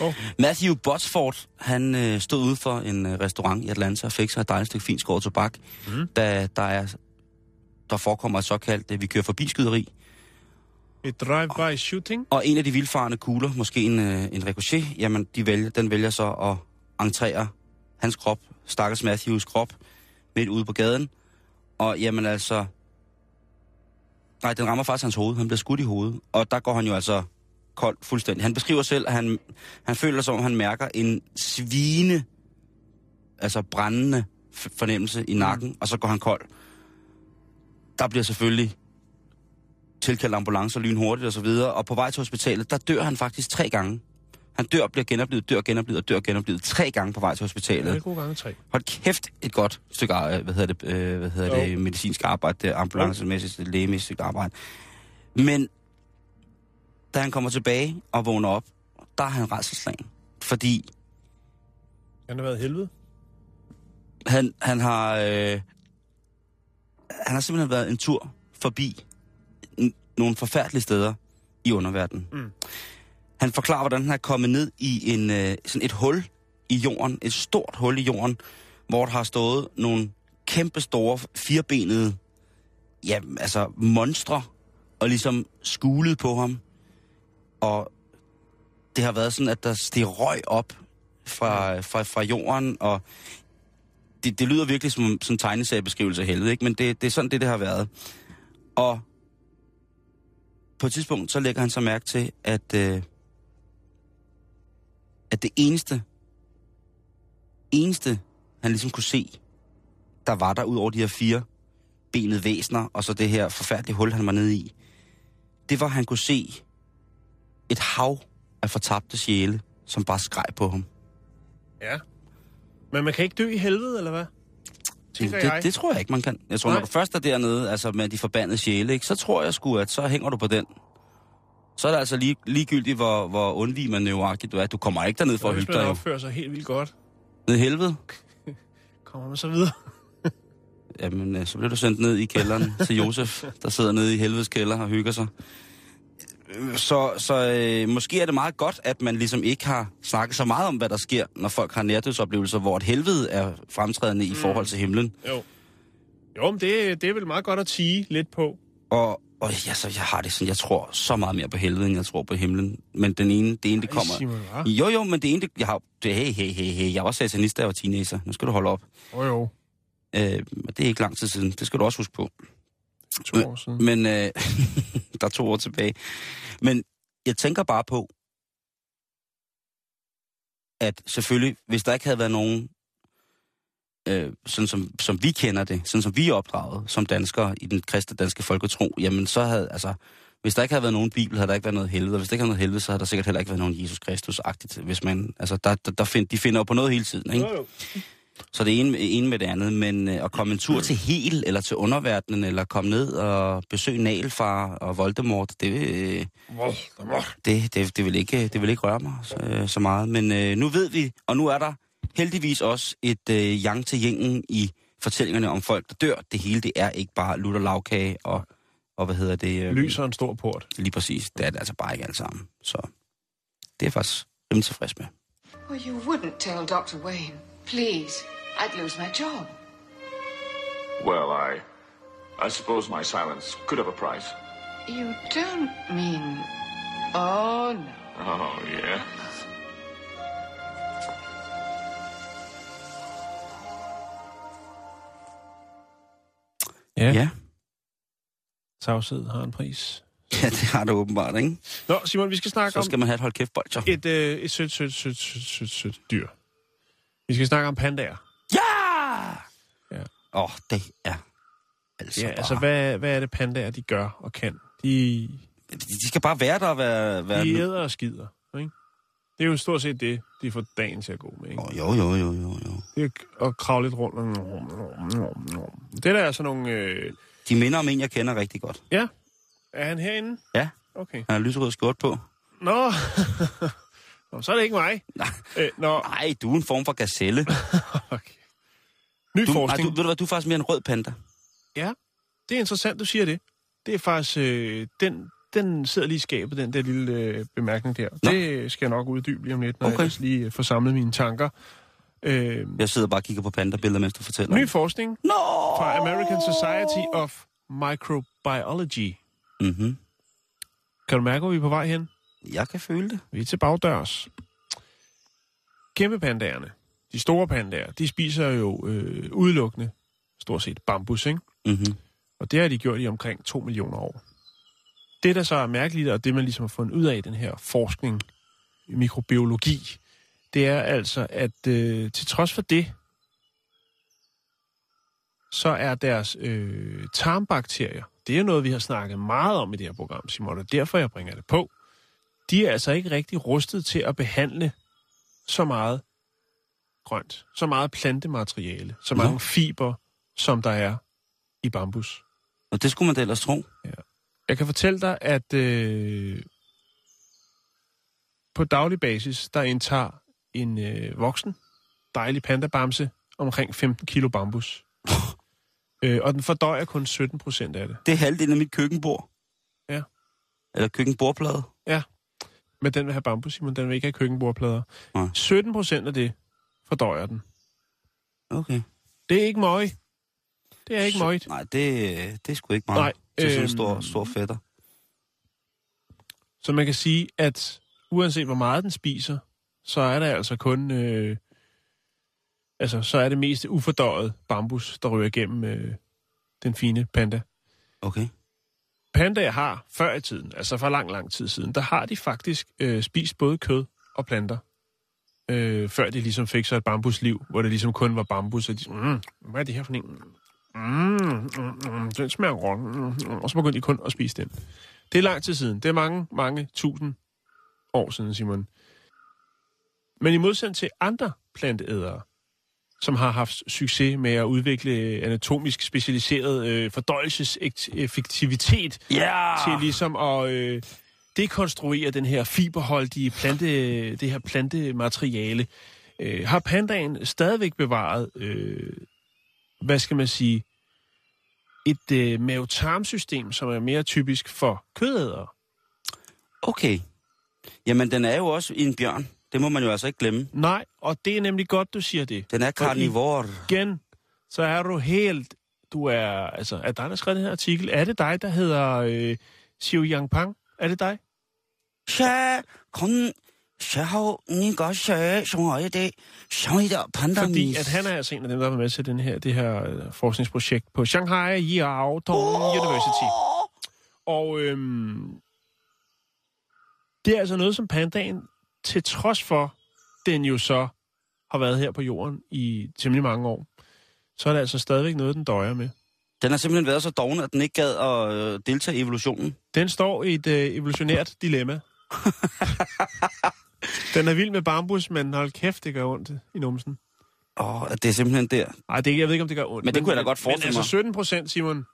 Oh. Matthew Botsford, han øh, stod ude for en øh, restaurant i Atlanta og fik sig et dejligt stykke fint skåret tobak, Mm. da der, er, der forekommer et såkaldt, øh, vi kører forbi skyderi, Et drive-by shooting? og en af de vildfarende kugler, måske en, øh, en ricochet, jamen de vælger, den vælger så at entrere hans krop, stakkels Matthews krop, midt ude på gaden, og jamen altså, nej, den rammer faktisk hans hoved, han bliver skudt i hovedet, og der går han jo altså kold fuldstændig. Han beskriver selv, at han, han føler som om, han mærker en svine, altså brændende fornemmelse i nakken, mm. og så går han kold. Der bliver selvfølgelig tilkaldt ambulancer lynhurtigt og så videre, og på vej til hospitalet, der dør han faktisk tre gange. Han dør, bliver genoplevet, dør, genoplevet og dør, genoplevet tre gange på vej til Ja, hospitalet. det er gode gange tre. Hold kæft, et godt stykke ar- hvad hedder det, øh, hvad hedder det Jo. medicinsk arbejde, det ambulancemæssigt, lægemæssigt stykke arbejde. Men da han kommer tilbage og vågner op, der er han rædselslagen. Fordi Han har været helvede. han, han har øh, han har simpelthen været en tur forbi nogle forfærdelige steder i underverdenen. Mm. Han forklarer, hvordan han er kommet ned i en, øh, sådan et hul i jorden, et stort hul i jorden, hvor der har stået nogle kæmpe store firebenede ja, altså monstre, og ligesom skulet på ham. Og det har været sådan, at der steg røg op fra, fra, fra jorden, og det, det lyder virkelig som en tegneseriebeskrivelse af helvede, ikke? men det, det er sådan, det, det har været. Og på et tidspunkt, så lægger han så mærke til, at, øh, at det eneste, eneste, han ligesom kunne se, der var der ud over de her fire benede væsner, og så det her forfærdelige hul, han var nede i, det var, at han kunne se et hav af fortabte sjæle, som bare skreg på ham. Ja. Men man kan ikke dø i helvede, eller hvad? Det, jeg. det tror jeg ikke, man kan. Jeg tror, Nej. når du først er dernede, altså med de forbandede sjæle, ikke, så tror jeg sgu, at så hænger du på den. Så er det altså lige, ligegyldigt, hvor, hvor undvig man nøjagtigt du er. Du kommer ikke derned for at Hvis hygge dig jo. opfører sig helt vildt godt, Ned i helvede. kommer man så videre. Jamen, øh, så bliver du sendt ned i kælderen til Josef, der sidder nede i helvedes kælder og hygger sig. Så, så øh, måske er det meget godt, at man ligesom ikke har snakket så meget om, hvad der sker, når folk har nærdødsoplevelser, hvor et helvede er fremtrædende i forhold til himlen. Jo. Jo, men det, det er vel meget godt at tige lidt på. Og Og ja, så jeg har det sådan, jeg tror så meget mere på helvede, end jeg tror på himlen. Men den ene, det ene, det kommer... Simon? Jo, jo, men det ene, det, jeg har... Det, hey, hey, hey, hey, jeg var satanist, da jeg var teenager. Nu skal du holde op. Jo, jo. Øh, det er ikke lang tid siden. Det skal du også huske på. To år siden. Men øh, der er to år tilbage. Men jeg tænker bare på, at selvfølgelig, hvis der ikke havde været nogen, øh, sådan som, som vi kender det, sådan som vi er opdraget som danskere i den kristne danske folketro, jamen så havde, altså, hvis der ikke havde været nogen bibel, havde der ikke været noget helvede, og hvis der ikke havde noget helvede, så havde der sikkert heller ikke været nogen Jesus Kristus-agtigt, hvis man, altså, der, der, der find, de finder jo på noget hele tiden, ikke? Jo, jo. Så det er ene, ene med det andet, men øh, at komme en tur til Hel, eller til underverdenen, eller komme ned og besøge Nalfar og Voldemort, det, øh, det, det, det, vil, ikke, det vil ikke røre mig så, øh, så meget. Men øh, nu ved vi, og nu er der heldigvis også et øh, yang til jingen i fortællingerne om folk, der dør. Det hele, det er ikke bare lutter lavkage og, og hvad hedder det? Øh, Lyser en stor port. Lige præcis. Det er det altså bare ikke alt sammen. Så det er faktisk rimelig tilfreds med. Well, you wouldn't tell Dr. Wayne. Please. I'd lose my job. Well, I. I suppose my silence could have a price. You don't mean. Oh, no. Oh, yeah. Ja. Ja, Tavshed har en pris. ja det har det åbenbart, ikke? Nå, Simon, vi skal snakke Så om skal man have et hold kæft bolcher. et, øh, et sødt, sødt, sødt, sødt, sødt, sødt dyr. Vi skal snakke om pandaer. Ja! Ja. Åh, oh, det er altså Ja, bare... altså, hvad, hvad er det pandaer, de gør og kan? De, De, de skal bare være der og være... være de æder og skider, ikke? Det er jo stort set det, de får dagen til at gå med, ikke? Oh, jo, jo, jo, jo, jo. Det er at kravle lidt rundt. Det der er sådan nogle... Øh... De minder om en, jeg kender rigtig godt. Ja, er han herinde? Ja, Okay. han har lyserød skjort på. Nå, Nå så er det ikke mig. Nej, Øh, nå, nej du er en form for gazelle. okay. Ny Du, nej, forskning. du, ved du hvad, du er faktisk mere en rød panda. Ja, det er interessant, du siger det. Det er faktisk... Øh, den, den sidder lige i skabet, den der lille øh, bemærkning der. Nå. Det skal jeg nok uddybe lige om lidt, når okay. Jeg lige øh, får samlet mine tanker. Øh, Jeg sidder bare og kigger på panda-billeder, mens du fortæller. ny forskning Nå! fra American Society of Microbiology. Mm-hmm. Kan du mærke, hvor vi er på vej hen? Jeg kan føle det. Vi er til bagdørs. Kæmpe pandaerne, de store pandaer, de spiser jo øh, udelukkende stort set bambus, ikke? Mm-hmm. Og det har de gjort i omkring 2 millioner år. Det, der så er mærkeligt, og det man ligesom har fundet ud af i den her forskning i mikrobiologi, det er altså, at øh, til trods for det, så er deres øh, tarmbakterier, det er noget, vi har snakket meget om i det her program, Simon, og derfor jeg bringer det på. De er altså ikke rigtig rustet til at behandle så meget grønt, så meget plantemateriale, så mange fiber, som der er i bambus. Og det skulle man da ellers tro. Jeg kan fortælle dig, at øh, på daglig basis, der indtager en øh, voksen, dejlig pandabamse omkring 15 kilo bambus. øh, og den fordøjer kun 17 procent af det. Det er halvdelen af mit køkkenbord. Ja. Eller køkkenbordplade. Men den vil have bambus, Simon. Den vil ikke have køkkenbordplader. Nej. 17 procent af det fordøjer den. Okay. Det er ikke møg. Det er ikke møgt. Nej, det, det er sgu ikke meget. Nej, Til sådan en øhm, stor, stor fætter. Så man kan sige, at uanset hvor meget den spiser, så er der altså kun... Øh, altså, så er det mest ufordøjet bambus, der ryger igennem øh, den fine panda. Okay. Pandaer har før i tiden, altså for lang, lang tid siden, der har de faktisk øh, spist både kød og planter. Øh, før de ligesom fik så et bambusliv, hvor det ligesom kun var bambus, og de mm, hvad er det her for en? Mm, mm, mm, den smager godt. Mm, mm, og så begyndte de kun at spise den. Det er lang tid siden. Det er mange, mange tusind år siden, Simon. Men i modsætning til andre planteædere, som har haft succes med at udvikle anatomisk specialiseret øh, fordøjelseseffektivitet Ja! til ligesom at øh, dekonstruere den her fiberholdige plante, det her plantemateriale, øh, har pandaen stadigvæk bevaret, øh, hvad skal man sige, et øh, mavetarmsystem, som er mere typisk for kødædere. Okay. Jamen, den er jo også en bjørn. Det må man jo altså ikke glemme. Nej, og det er nemlig godt, du siger det. Den er karnivor. Igen, så er du helt du er, altså, er dig, der skrev den her artikel? Er det dig, der hedder øh, Xiu Yangpang? Er det dig? 是 kon er er Fordi at han er altså en af dem, der været med til den her, det her øh, forskningsprojekt på Shanghai Yao Tong University. Og øhm, det er altså noget, som pandaen, til trods for, den jo så har været her på jorden i temmelig mange år, så er det altså stadigvæk noget, den døjer med. Den har simpelthen været så doven, at den ikke gad at øh, deltage i evolutionen. Den står i et øh, evolutionært dilemma. den er vild med bambus, men hold kæft, det gør ondt i numsen. Åh, oh, det er simpelthen der. Nej, det, jeg ved ikke, om det gør ondt. Men det kunne jeg da godt forestille men, altså 17 procent, Simon,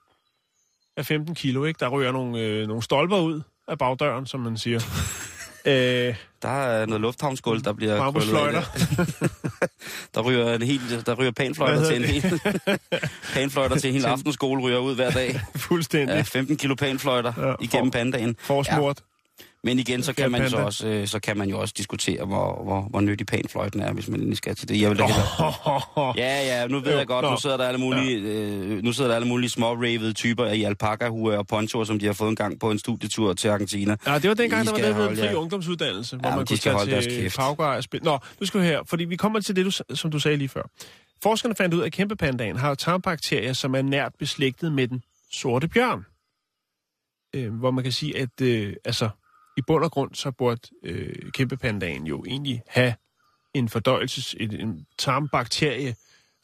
af 15 kilo, ikke? Der ryger nogle, øh, nogle stolper ud af bagdøren, som man siger. øh, Der er noget lufthavnsgulv, der bliver Bambusfløjter. der. ryger en helt, der ryger panfløjter til en hel, panfløjter til en hel aftenskole ryger ud hver dag. fuldstændig. Ja, 15 kilo panfløjter Ja, ja, for- igennem pandagen. Forsmurt. Men igen, så kan, man så, også, øh, så kan man jo også diskutere, hvor, hvor, hvor nyttig panfløjten er, hvis man endelig skal til det. Jeg vil da. Ja, ja, nu ved Jo, jeg godt, nu sidder der alle mulige, øh, nu sidder der alle mulige små ravede typer i alpaka og ponchoer, som de har fået en gang på en studietur til Argentina. Ja, det var dengang, der var det, holde fri ungdomsuddannelse, hvor Ja, man kunne tage til. Paugar og spille. Nå, nu skal vi her, fordi vi kommer til det, du, som du sagde lige før. Forskerne fandt ud af, at kæmpepandaen har tarmbakterier, som er nært beslægtet med den sorte bjørn. Øh, hvor man kan sige, at øh, altså, i bund og grund, så burde øh, kæmpepandaen jo egentlig have en fordøjelses, en, en tarmbakterie,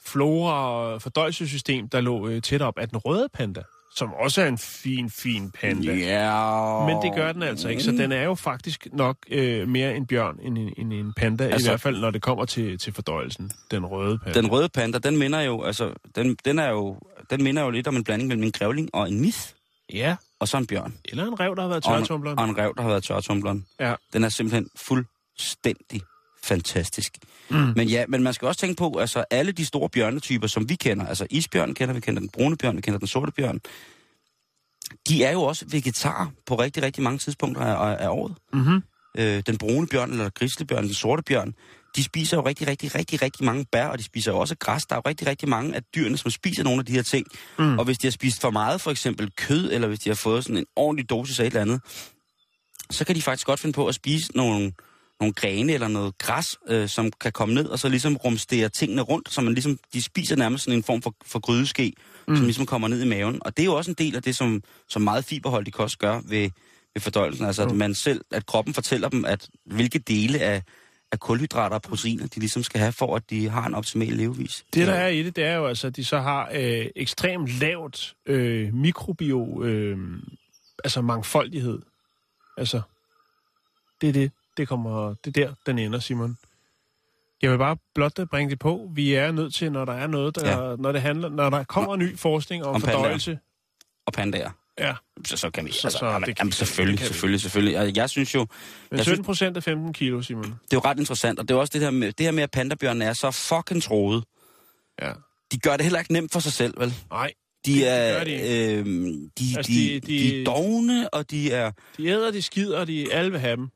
flora og fordøjelsessystem, der lå øh, tæt op af den røde panda, som også er en fin, fin panda. Ja. Men det gør den altså ikke, så den er jo faktisk nok øh, mere en bjørn end en, end en panda, altså, i hvert fald når det kommer til, til fordøjelsen, den røde panda. Den røde panda, den minder jo, altså, den, den er jo, den minder jo lidt om en blanding mellem en grævling og en mith, Ja, og så en bjørn. eller en rev, der har været Og en, tørretumbleren. og en rev, der har været tørretumbleren. Ja. Den er simpelthen fuldstændig fantastisk. Mm. Men ja, men man skal også tænke på, altså alle de store bjørnetyper, som vi kender, altså isbjørn kender vi, kender den brune bjørn, vi kender den sorte bjørn, de er jo også vegetarer på rigtig, rigtig mange tidspunkter af, af året. Mm-hmm. Øh, den brune bjørn, eller grizzlybjørn, den sorte bjørn, de spiser jo rigtig, rigtig, rigtig, rigtig mange bær, og de spiser jo også græs. Der er jo rigtig, rigtig mange af dyrene, som spiser nogle af de her ting. Mm. Og hvis de har spist for meget, for eksempel kød, eller hvis de har fået sådan en ordentlig dosis af et eller andet, så kan de faktisk godt finde på at spise nogle, nogle grene eller noget græs, øh, som kan komme ned og så ligesom rumstere tingene rundt, så man ligesom, de spiser nærmest sådan en form for, for grydeske, mm. som ligesom kommer ned i maven. Og det er jo også en del af det, som, som meget fiberholdig kost gør ved, ved fordøjelsen. Altså at man selv, at kroppen fortæller dem, at hvilke dele af, af kulhydrater og proteiner, de ligesom skal have, for at de har en optimal levevis. Det, der er i det, det er jo altså, at de så har øh, ekstremt lavt øh, mikrobio, øh, altså mangfoldighed. Altså, det er det, det kommer, det er der, den ender, Simon. Jeg vil bare blot bringe det på. Vi er nødt til, når der er noget, der, ja. når det handler, når der kommer ny forskning om, Om fordøjelse. Og pandaer. Ja, Så, så kan vi... Så- altså, så jamen, det jamen, selvfølgelig, det selvfølgelig, selvfølgelig. Jeg, jeg synes jo, men Jeg 17 procent af 15 kilo, Simon. det er jo ret interessant, og det er også det her med, det her med at pandabjørnene er så fucking troede. Ja. De gør det heller ikke nemt for sig selv, vel? Nej, De er, de øh, de, Altså, de, de- de, er dogne, og de er, de æder, de skider, de alle vil have dem.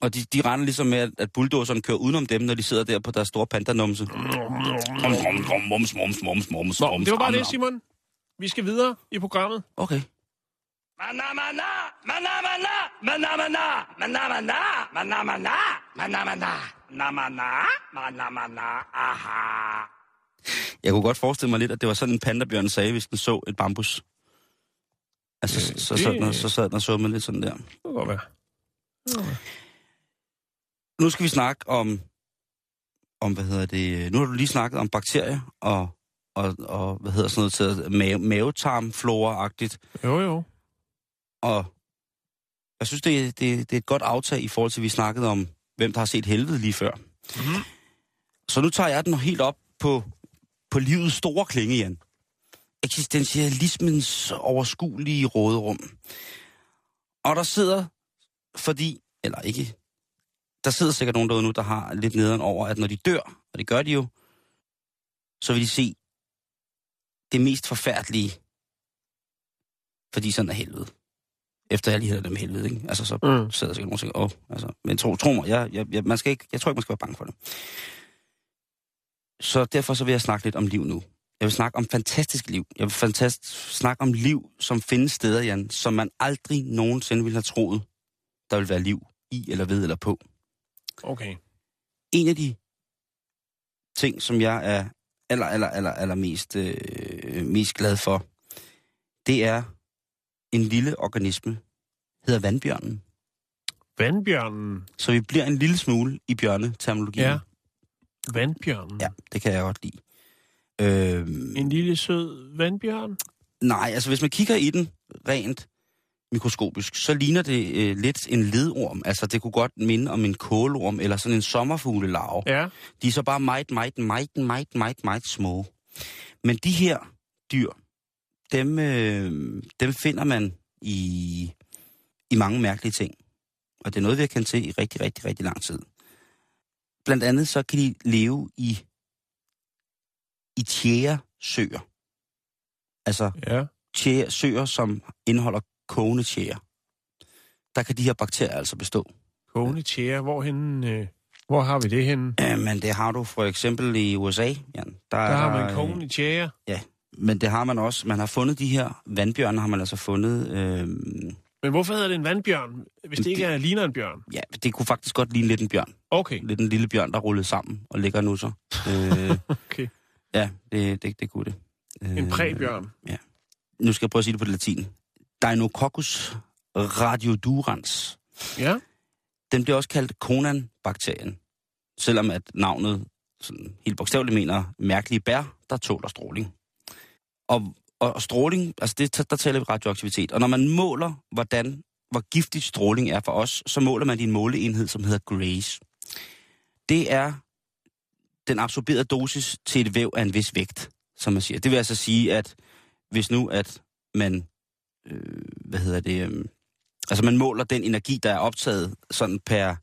og de, de render ligesom med, at, at bulldozeren kører udenom dem, når de sidder der på deres store pandanumse. Mums, mums, mums, mums, Nå, mums, det var bare det. Simon. Vi skal videre i programmet. Okay. Jeg kunne godt forestille mig lidt, at det var sådan, en pandabjørn sagde, hvis den så et bambus. Altså, Øh, så, det- sad den, så sad den og så med lidt sådan der. Det kan godt være. Nu skal vi snakke om, om hvad hedder det, nu har du lige snakket om bakterier og, og, og hvad hedder sådan noget til mave, mavetarmflora-agtigt. Jo, jo. Og jeg synes, det, det, det er et godt aftag i forhold til, at vi snakkede om, hvem der har set helvede lige før. Mhm. Så nu tager jeg den helt op på, på livets store klinge igen. Eksistentialismens overskuelige råderum. Og der sidder, fordi, eller ikke, der sidder sikkert nogen derude nu, der har lidt nederen over, at når de dør, og det gør de jo, så vil de se det mest forfærdelige, fordi sådan er helvede. Efter jeg lige havde dem helvede, ikke? Altså, så Mm. sidder der sikkert nogen og tænker, åh, altså, men tro, tro mig, jeg, jeg, jeg, man skal ikke, jeg tror ikke, man skal være bange for det. Så derfor så vil jeg snakke lidt om liv nu. Jeg vil snakke om fantastisk liv. Jeg vil fantast, snakke om liv, som findes steder, Jan, som man aldrig nogensinde ville have troet, der vil være liv i, eller ved, eller på. Okay. En af de ting, som jeg er aller, aller, aller, aller mest, øh, mest glad for, det er en lille organisme, hedder vandbjørnen. Vandbjørnen. Så vi bliver en lille smule i bjørneterminologien. Ja. Vandbjørnen. ja, det kan jeg godt lide. Øh, En lille sød vandbjørn. nej, altså hvis man kigger i den rent mikroskopisk, så ligner det øh, lidt en ledorm. Altså det kunne godt minde om en kålorm eller sådan en sommerfuglelarve. Ja. De er så bare meget, meget, meget, meget, meget, meget små. Men de her dyr, dem, øh, dem finder man i, i mange mærkelige ting. Og det er noget, vi har kendt til i rigtig, rigtig, rigtig lang tid. Blandt andet så kan de leve i, i tjæresøer. Altså Ja. tjære, søer, som indeholder kogende tjære. Der kan de her bakterier altså bestå. Kogende tjære. Hvorhen, øh, hvor har vi det henne? Øh, men det har du for eksempel i USA, Jan. Der, Der er har man øh, kogende tjære. Ja, men det har man også. Man har fundet de her vandbjørne, har man altså fundet... Øh, Men hvorfor hedder det en vandbjørn, hvis det ikke er ligner en bjørn? ja, det kunne faktisk godt ligne lidt en bjørn. Okay. Lidt en lille bjørn, der rullede sammen og ligger nu så. Øh, okay. ja, det, det, det kunne det. Øh, En præbjørn. Nu skal jeg prøve at sige det på latin. Deinococcus radiodurans. Ja. Den bliver også kaldt Conan-bakterien. Selvom at navnet sådan helt bogstaveligt mener mærkelige bær, der tåler stråling. Og, og, og stråling, altså det, der taler vi radioaktivitet. Og når man måler, hvordan, hvor giftig stråling er for os, så måler man i en måleenhed, som hedder Grace. Det er den absorberede dosis til et væv af en vis vægt, som man siger. Det vil altså sige, at hvis nu at man, øh, hvad hedder det, øh, altså man måler den energi, der er optaget sådan per,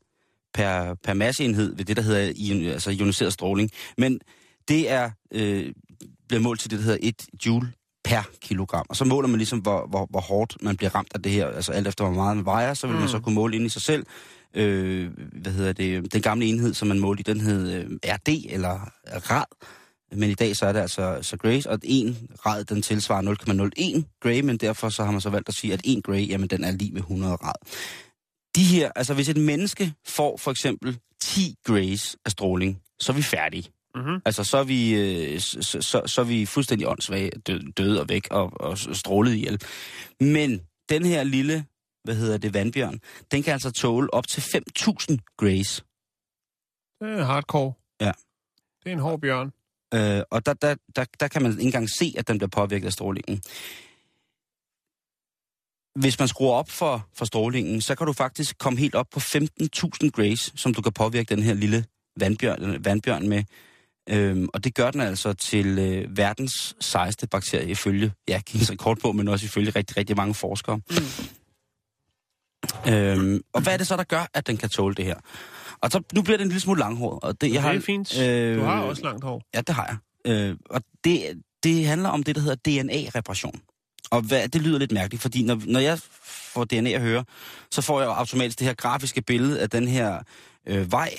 per, per masseenhed ved det, der hedder altså ioniseret stråling. Men det er, øh, bliver målt til det, der hedder 1 joule per kilogram. Og så måler man ligesom, hvor, hvor, hvor hårdt man bliver ramt af det her. Altså alt efter, hvor meget man vejer, så vil mm. man så kunne måle ind i sig selv. Øh, hvad hedder det? Den gamle enhed, som man målte i, den hed øh, RD, eller rad. Men i dag så er det altså så Grace, og en rad, den tilsvarer 0,01 Gray, men derfor så har man så valgt at sige, at 1 Gray, jamen den er lige med 100 rad. De her, altså hvis et menneske får for eksempel 10 Grays af stråling, så er vi færdige. Mm-hmm. Altså, så er vi, øh, så, så, så er vi fuldstændig åndssvage, dø- døde og væk og, og strålet ihjel. Men den her lille, hvad hedder det, vandbjørn, den kan altså tåle op til 5.000 grays. Det er hardcore. Ja. Det er en hård bjørn. Øh, og der, der, der, der kan man ikke engang se, at den bliver påvirket af strålingen. Hvis man skruer op for, for strålingen, så kan du faktisk komme helt op på 15.000 grays, som du kan påvirke den her lille vandbjørn, vandbjørn med. Øhm, og det gør den altså til øh, verdens sejeste bakterie, ifølge, ja, rekord på, men også ifølge rigtig, rigtig mange forskere. Mm. Øhm, og hvad er det så, der gør, at den kan tåle det her? Og så, nu bliver det en lille smule langhåret. Og det, jeg Det har, er fint. øh, Du har også langt hår. Ja, det har jeg. Øh, og det, det handler om det, der hedder DNA-reparation. Og hvad, det lyder lidt mærkeligt, fordi når, når jeg får DNA at høre, så får jeg jo automatisk det her grafiske billede af den her øh, vej,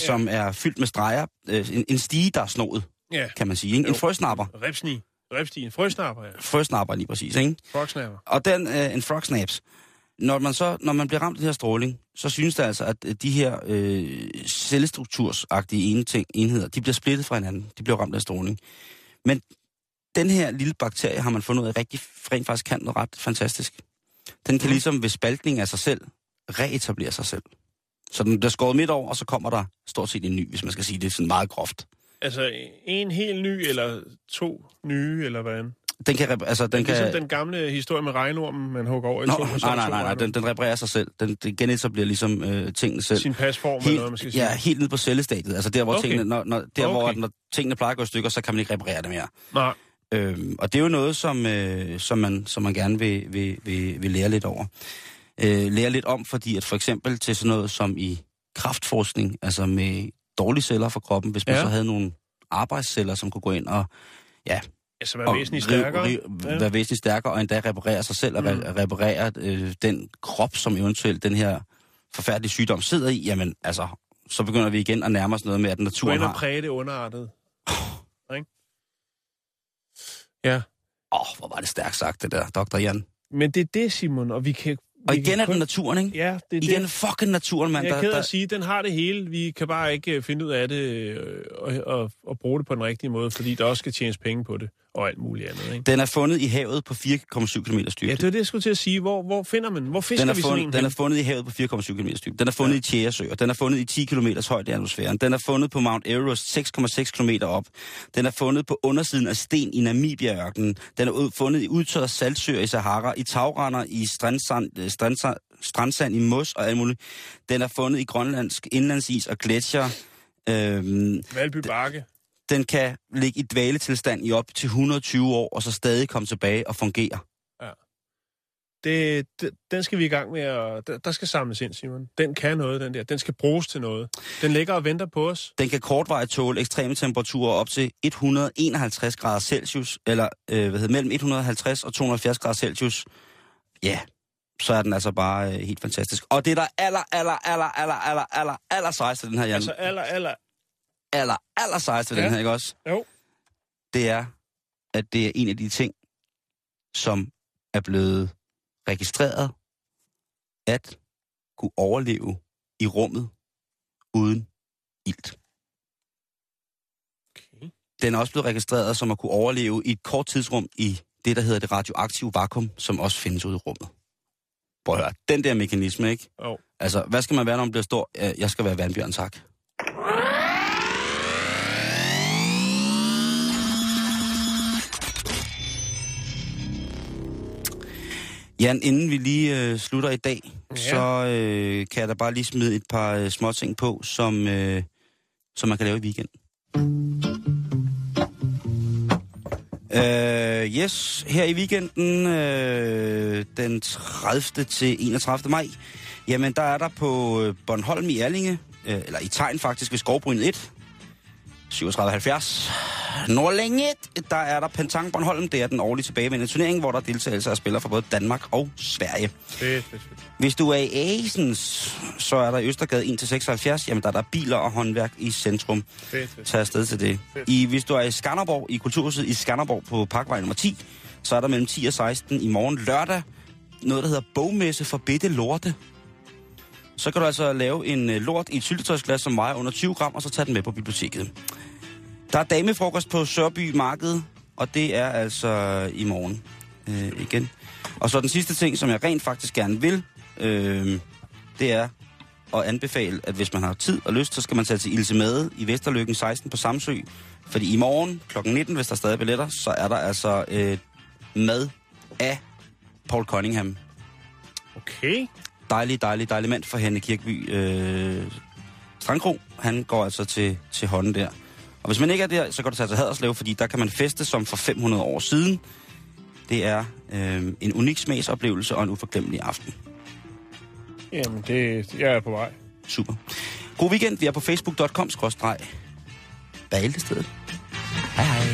ja. som er fyldt med streger. Øh, en, en stige, der er snået, Ja. kan man sige. Ikke? En frøsnapper. Repsni. Repsti. En frøsnapper, ja. Frøsnapper lige præcis, ikke? Frogsnapper. Og den, øh, en frog snaps. Når man så, når man bliver ramt af det her stråling, så synes det altså, at de her øh, cellestruktursagtige ene ting, enheder, de bliver splittet fra hinanden. De bliver ramt af stråling. Men den her lille bakterie har man fundet ud af rigtig, rent faktisk kan noget ret fantastisk. Den kan Mm. ligesom ved spaltning af sig selv, reetablere sig selv. Så den bliver skåret midt over, og så kommer der stort set en ny, hvis man skal sige det sådan meget groft. Altså, en helt ny, eller to nye, eller hvad? Den kan, altså, den Den kan... ligesom den gamle historie med regnormen, man hugger over i Nå, to. nej, nej, nej, nej, den, den reparerer sig selv. Den, den genetablerer ligesom øh, tingene selv. Sin pasform, eller noget, man skal Helt, sige. ja, helt ned på cellestadiet. Altså der, hvor, Okay. tingene, når, når, der, hvor Okay. at når tingene plejer at gå i stykker, så kan man ikke reparere det mere. Nej. Øhm, og det er jo noget, som, øh, som, man, som man gerne vil, vil, vil, vil lære lidt over. Øh, lære lidt om, fordi at for eksempel til sådan noget som i kraftforskning, altså med dårlige celler for kroppen, hvis man Ja. så havde nogle arbejdsceller, som kunne gå ind og ja, Altså, være og væsentligt rive- stærkere. rive- Ja. være væsentligt stærkere, og endda reparere sig selv, og Mm. reparere øh, den krop, som eventuelt den her forfærdelige sygdom sidder i, jamen altså, så begynder vi igen at nærme os noget med, at Gå naturen ind og har... præge det underartet. Ja. Åh, oh, hvor var det stærkt sagt, det der, Dr. Jan. Men det er det, Simon, og vi kan... Og igen er kun... det naturen, ikke? Ja, det er Igen det. fucking naturen, mand. Jeg er der- ked der- at sige, den har det hele. Vi kan bare ikke øh, finde ud af det øh, og, og, og bruge det på den rigtige måde, fordi der også skal tjenes penge på det og alt muligt andet. Ikke? Den er fundet i havet på 4,7 km dybde. Ja, det er det, jeg skulle til at sige. Hvor, hvor finder man? Hvor fisker Den er, vi fundet, den er hen? fundet i havet på 4,7 km dybde. Den er fundet ja. i Tjæresø, og den er fundet i 10 km højde i atmosfæren. Den er fundet på Mount Everest 6,6 km op. Den er fundet på undersiden af sten i Namibia-ørkenen. Den er fundet i udtørret saltsøer i Sahara, i tagrender, i strandsand, strandsand, strandsand i mos og alt muligt. Den er fundet i grønlandsk indlandsis og gletsjer. Øhm, Valby Bakke. den kan ligge i dvaletilstand i op til 120 år, og så stadig komme tilbage og fungere. Det, det, den skal vi i gang med, at der, der skal samles ind, Simon. Den kan noget, den der. Den skal bruges til noget. Den ligger og venter på os. Den kan kortvarigt tåle ekstreme temperaturer op til 151 grader Celsius, eller øh, hvad hedder, mellem 150 og 270 grader Celsius. Ja, så er den altså bare øh, helt fantastisk. Og det, der er aller, aller, aller, aller, aller, aller, aller sejeste den her, Jan, Altså aller, aller... aller, aller sejeste Ja. den her, ikke også? Jo. Det er, at det er en af de ting, som er blevet registreret at kunne overleve i rummet uden ilt. Okay. Den er også blevet registreret som at kunne overleve i et kort tidsrum i det, der hedder det radioaktive vakuum, som også findes ude i rummet. Prøv at høre, den der mekanisme, ikke? Jo. Altså, hvad skal man være, når man bliver stor? Jeg skal være vandbjørn, tak. Jan, inden vi lige øh, slutter i dag, Ja. så øh, kan jeg da bare lige smide et par øh, små ting på, som, øh, som man kan lave i weekenden. Øh, yes, her i weekenden, øh, den 30. til 31. maj, jamen der er der på øh, Bornholm i Erlinge, øh, eller i Tegn faktisk ved Skovbryn 1, 3770. Nordlænge 1, der er der Pentang Bornholm. Det er den årlige tilbagevendende turnering, hvor der er deltagelse af spillere fra både Danmark og Sverige. Fedt, fedt, fedt. Hvis du er i Asens, så er der i Østergade 1-76. Jamen, der er der biler og håndværk i centrum. Fedt, fedt. Tag afsted til det. I, hvis du er i Skanderborg, i Kulturhuset i Skanderborg på Parkvej nummer 10, så er der mellem 10 og 16 i morgen lørdag noget, der hedder bogmesse for bitte lorte. Så kan du altså lave en øh, lort i et syltetøjsglas, som vejer under 20 gram, og så tage den med på biblioteket. Der er damefrokost på Sørby Marked, og det er altså øh, i morgen øh, igen. Og så den sidste ting, som jeg rent faktisk gerne vil, øh, det er at anbefale, at hvis man har tid og lyst, så skal man tage til Ilse Made i Vesterlykken 16 på Samsø. Fordi i morgen kl. 19, hvis der er stadig billetter, så er der altså øh, mad af Paul Cunningham. Okay. Dejlig, dejlig, dejlig mand for Henne Kirkeby øh, Strandkro. Han går altså til, til hånden der. Og hvis man ikke er der, så går du tage til Haderslev, fordi der kan man feste som for 500 år siden. Det er øh, en unik smagsoplevelse og en uforglemmelig aften. Jamen, det, jeg er på vej. Super. God weekend. Vi er på facebook.com Bæltestedet. Hej hej.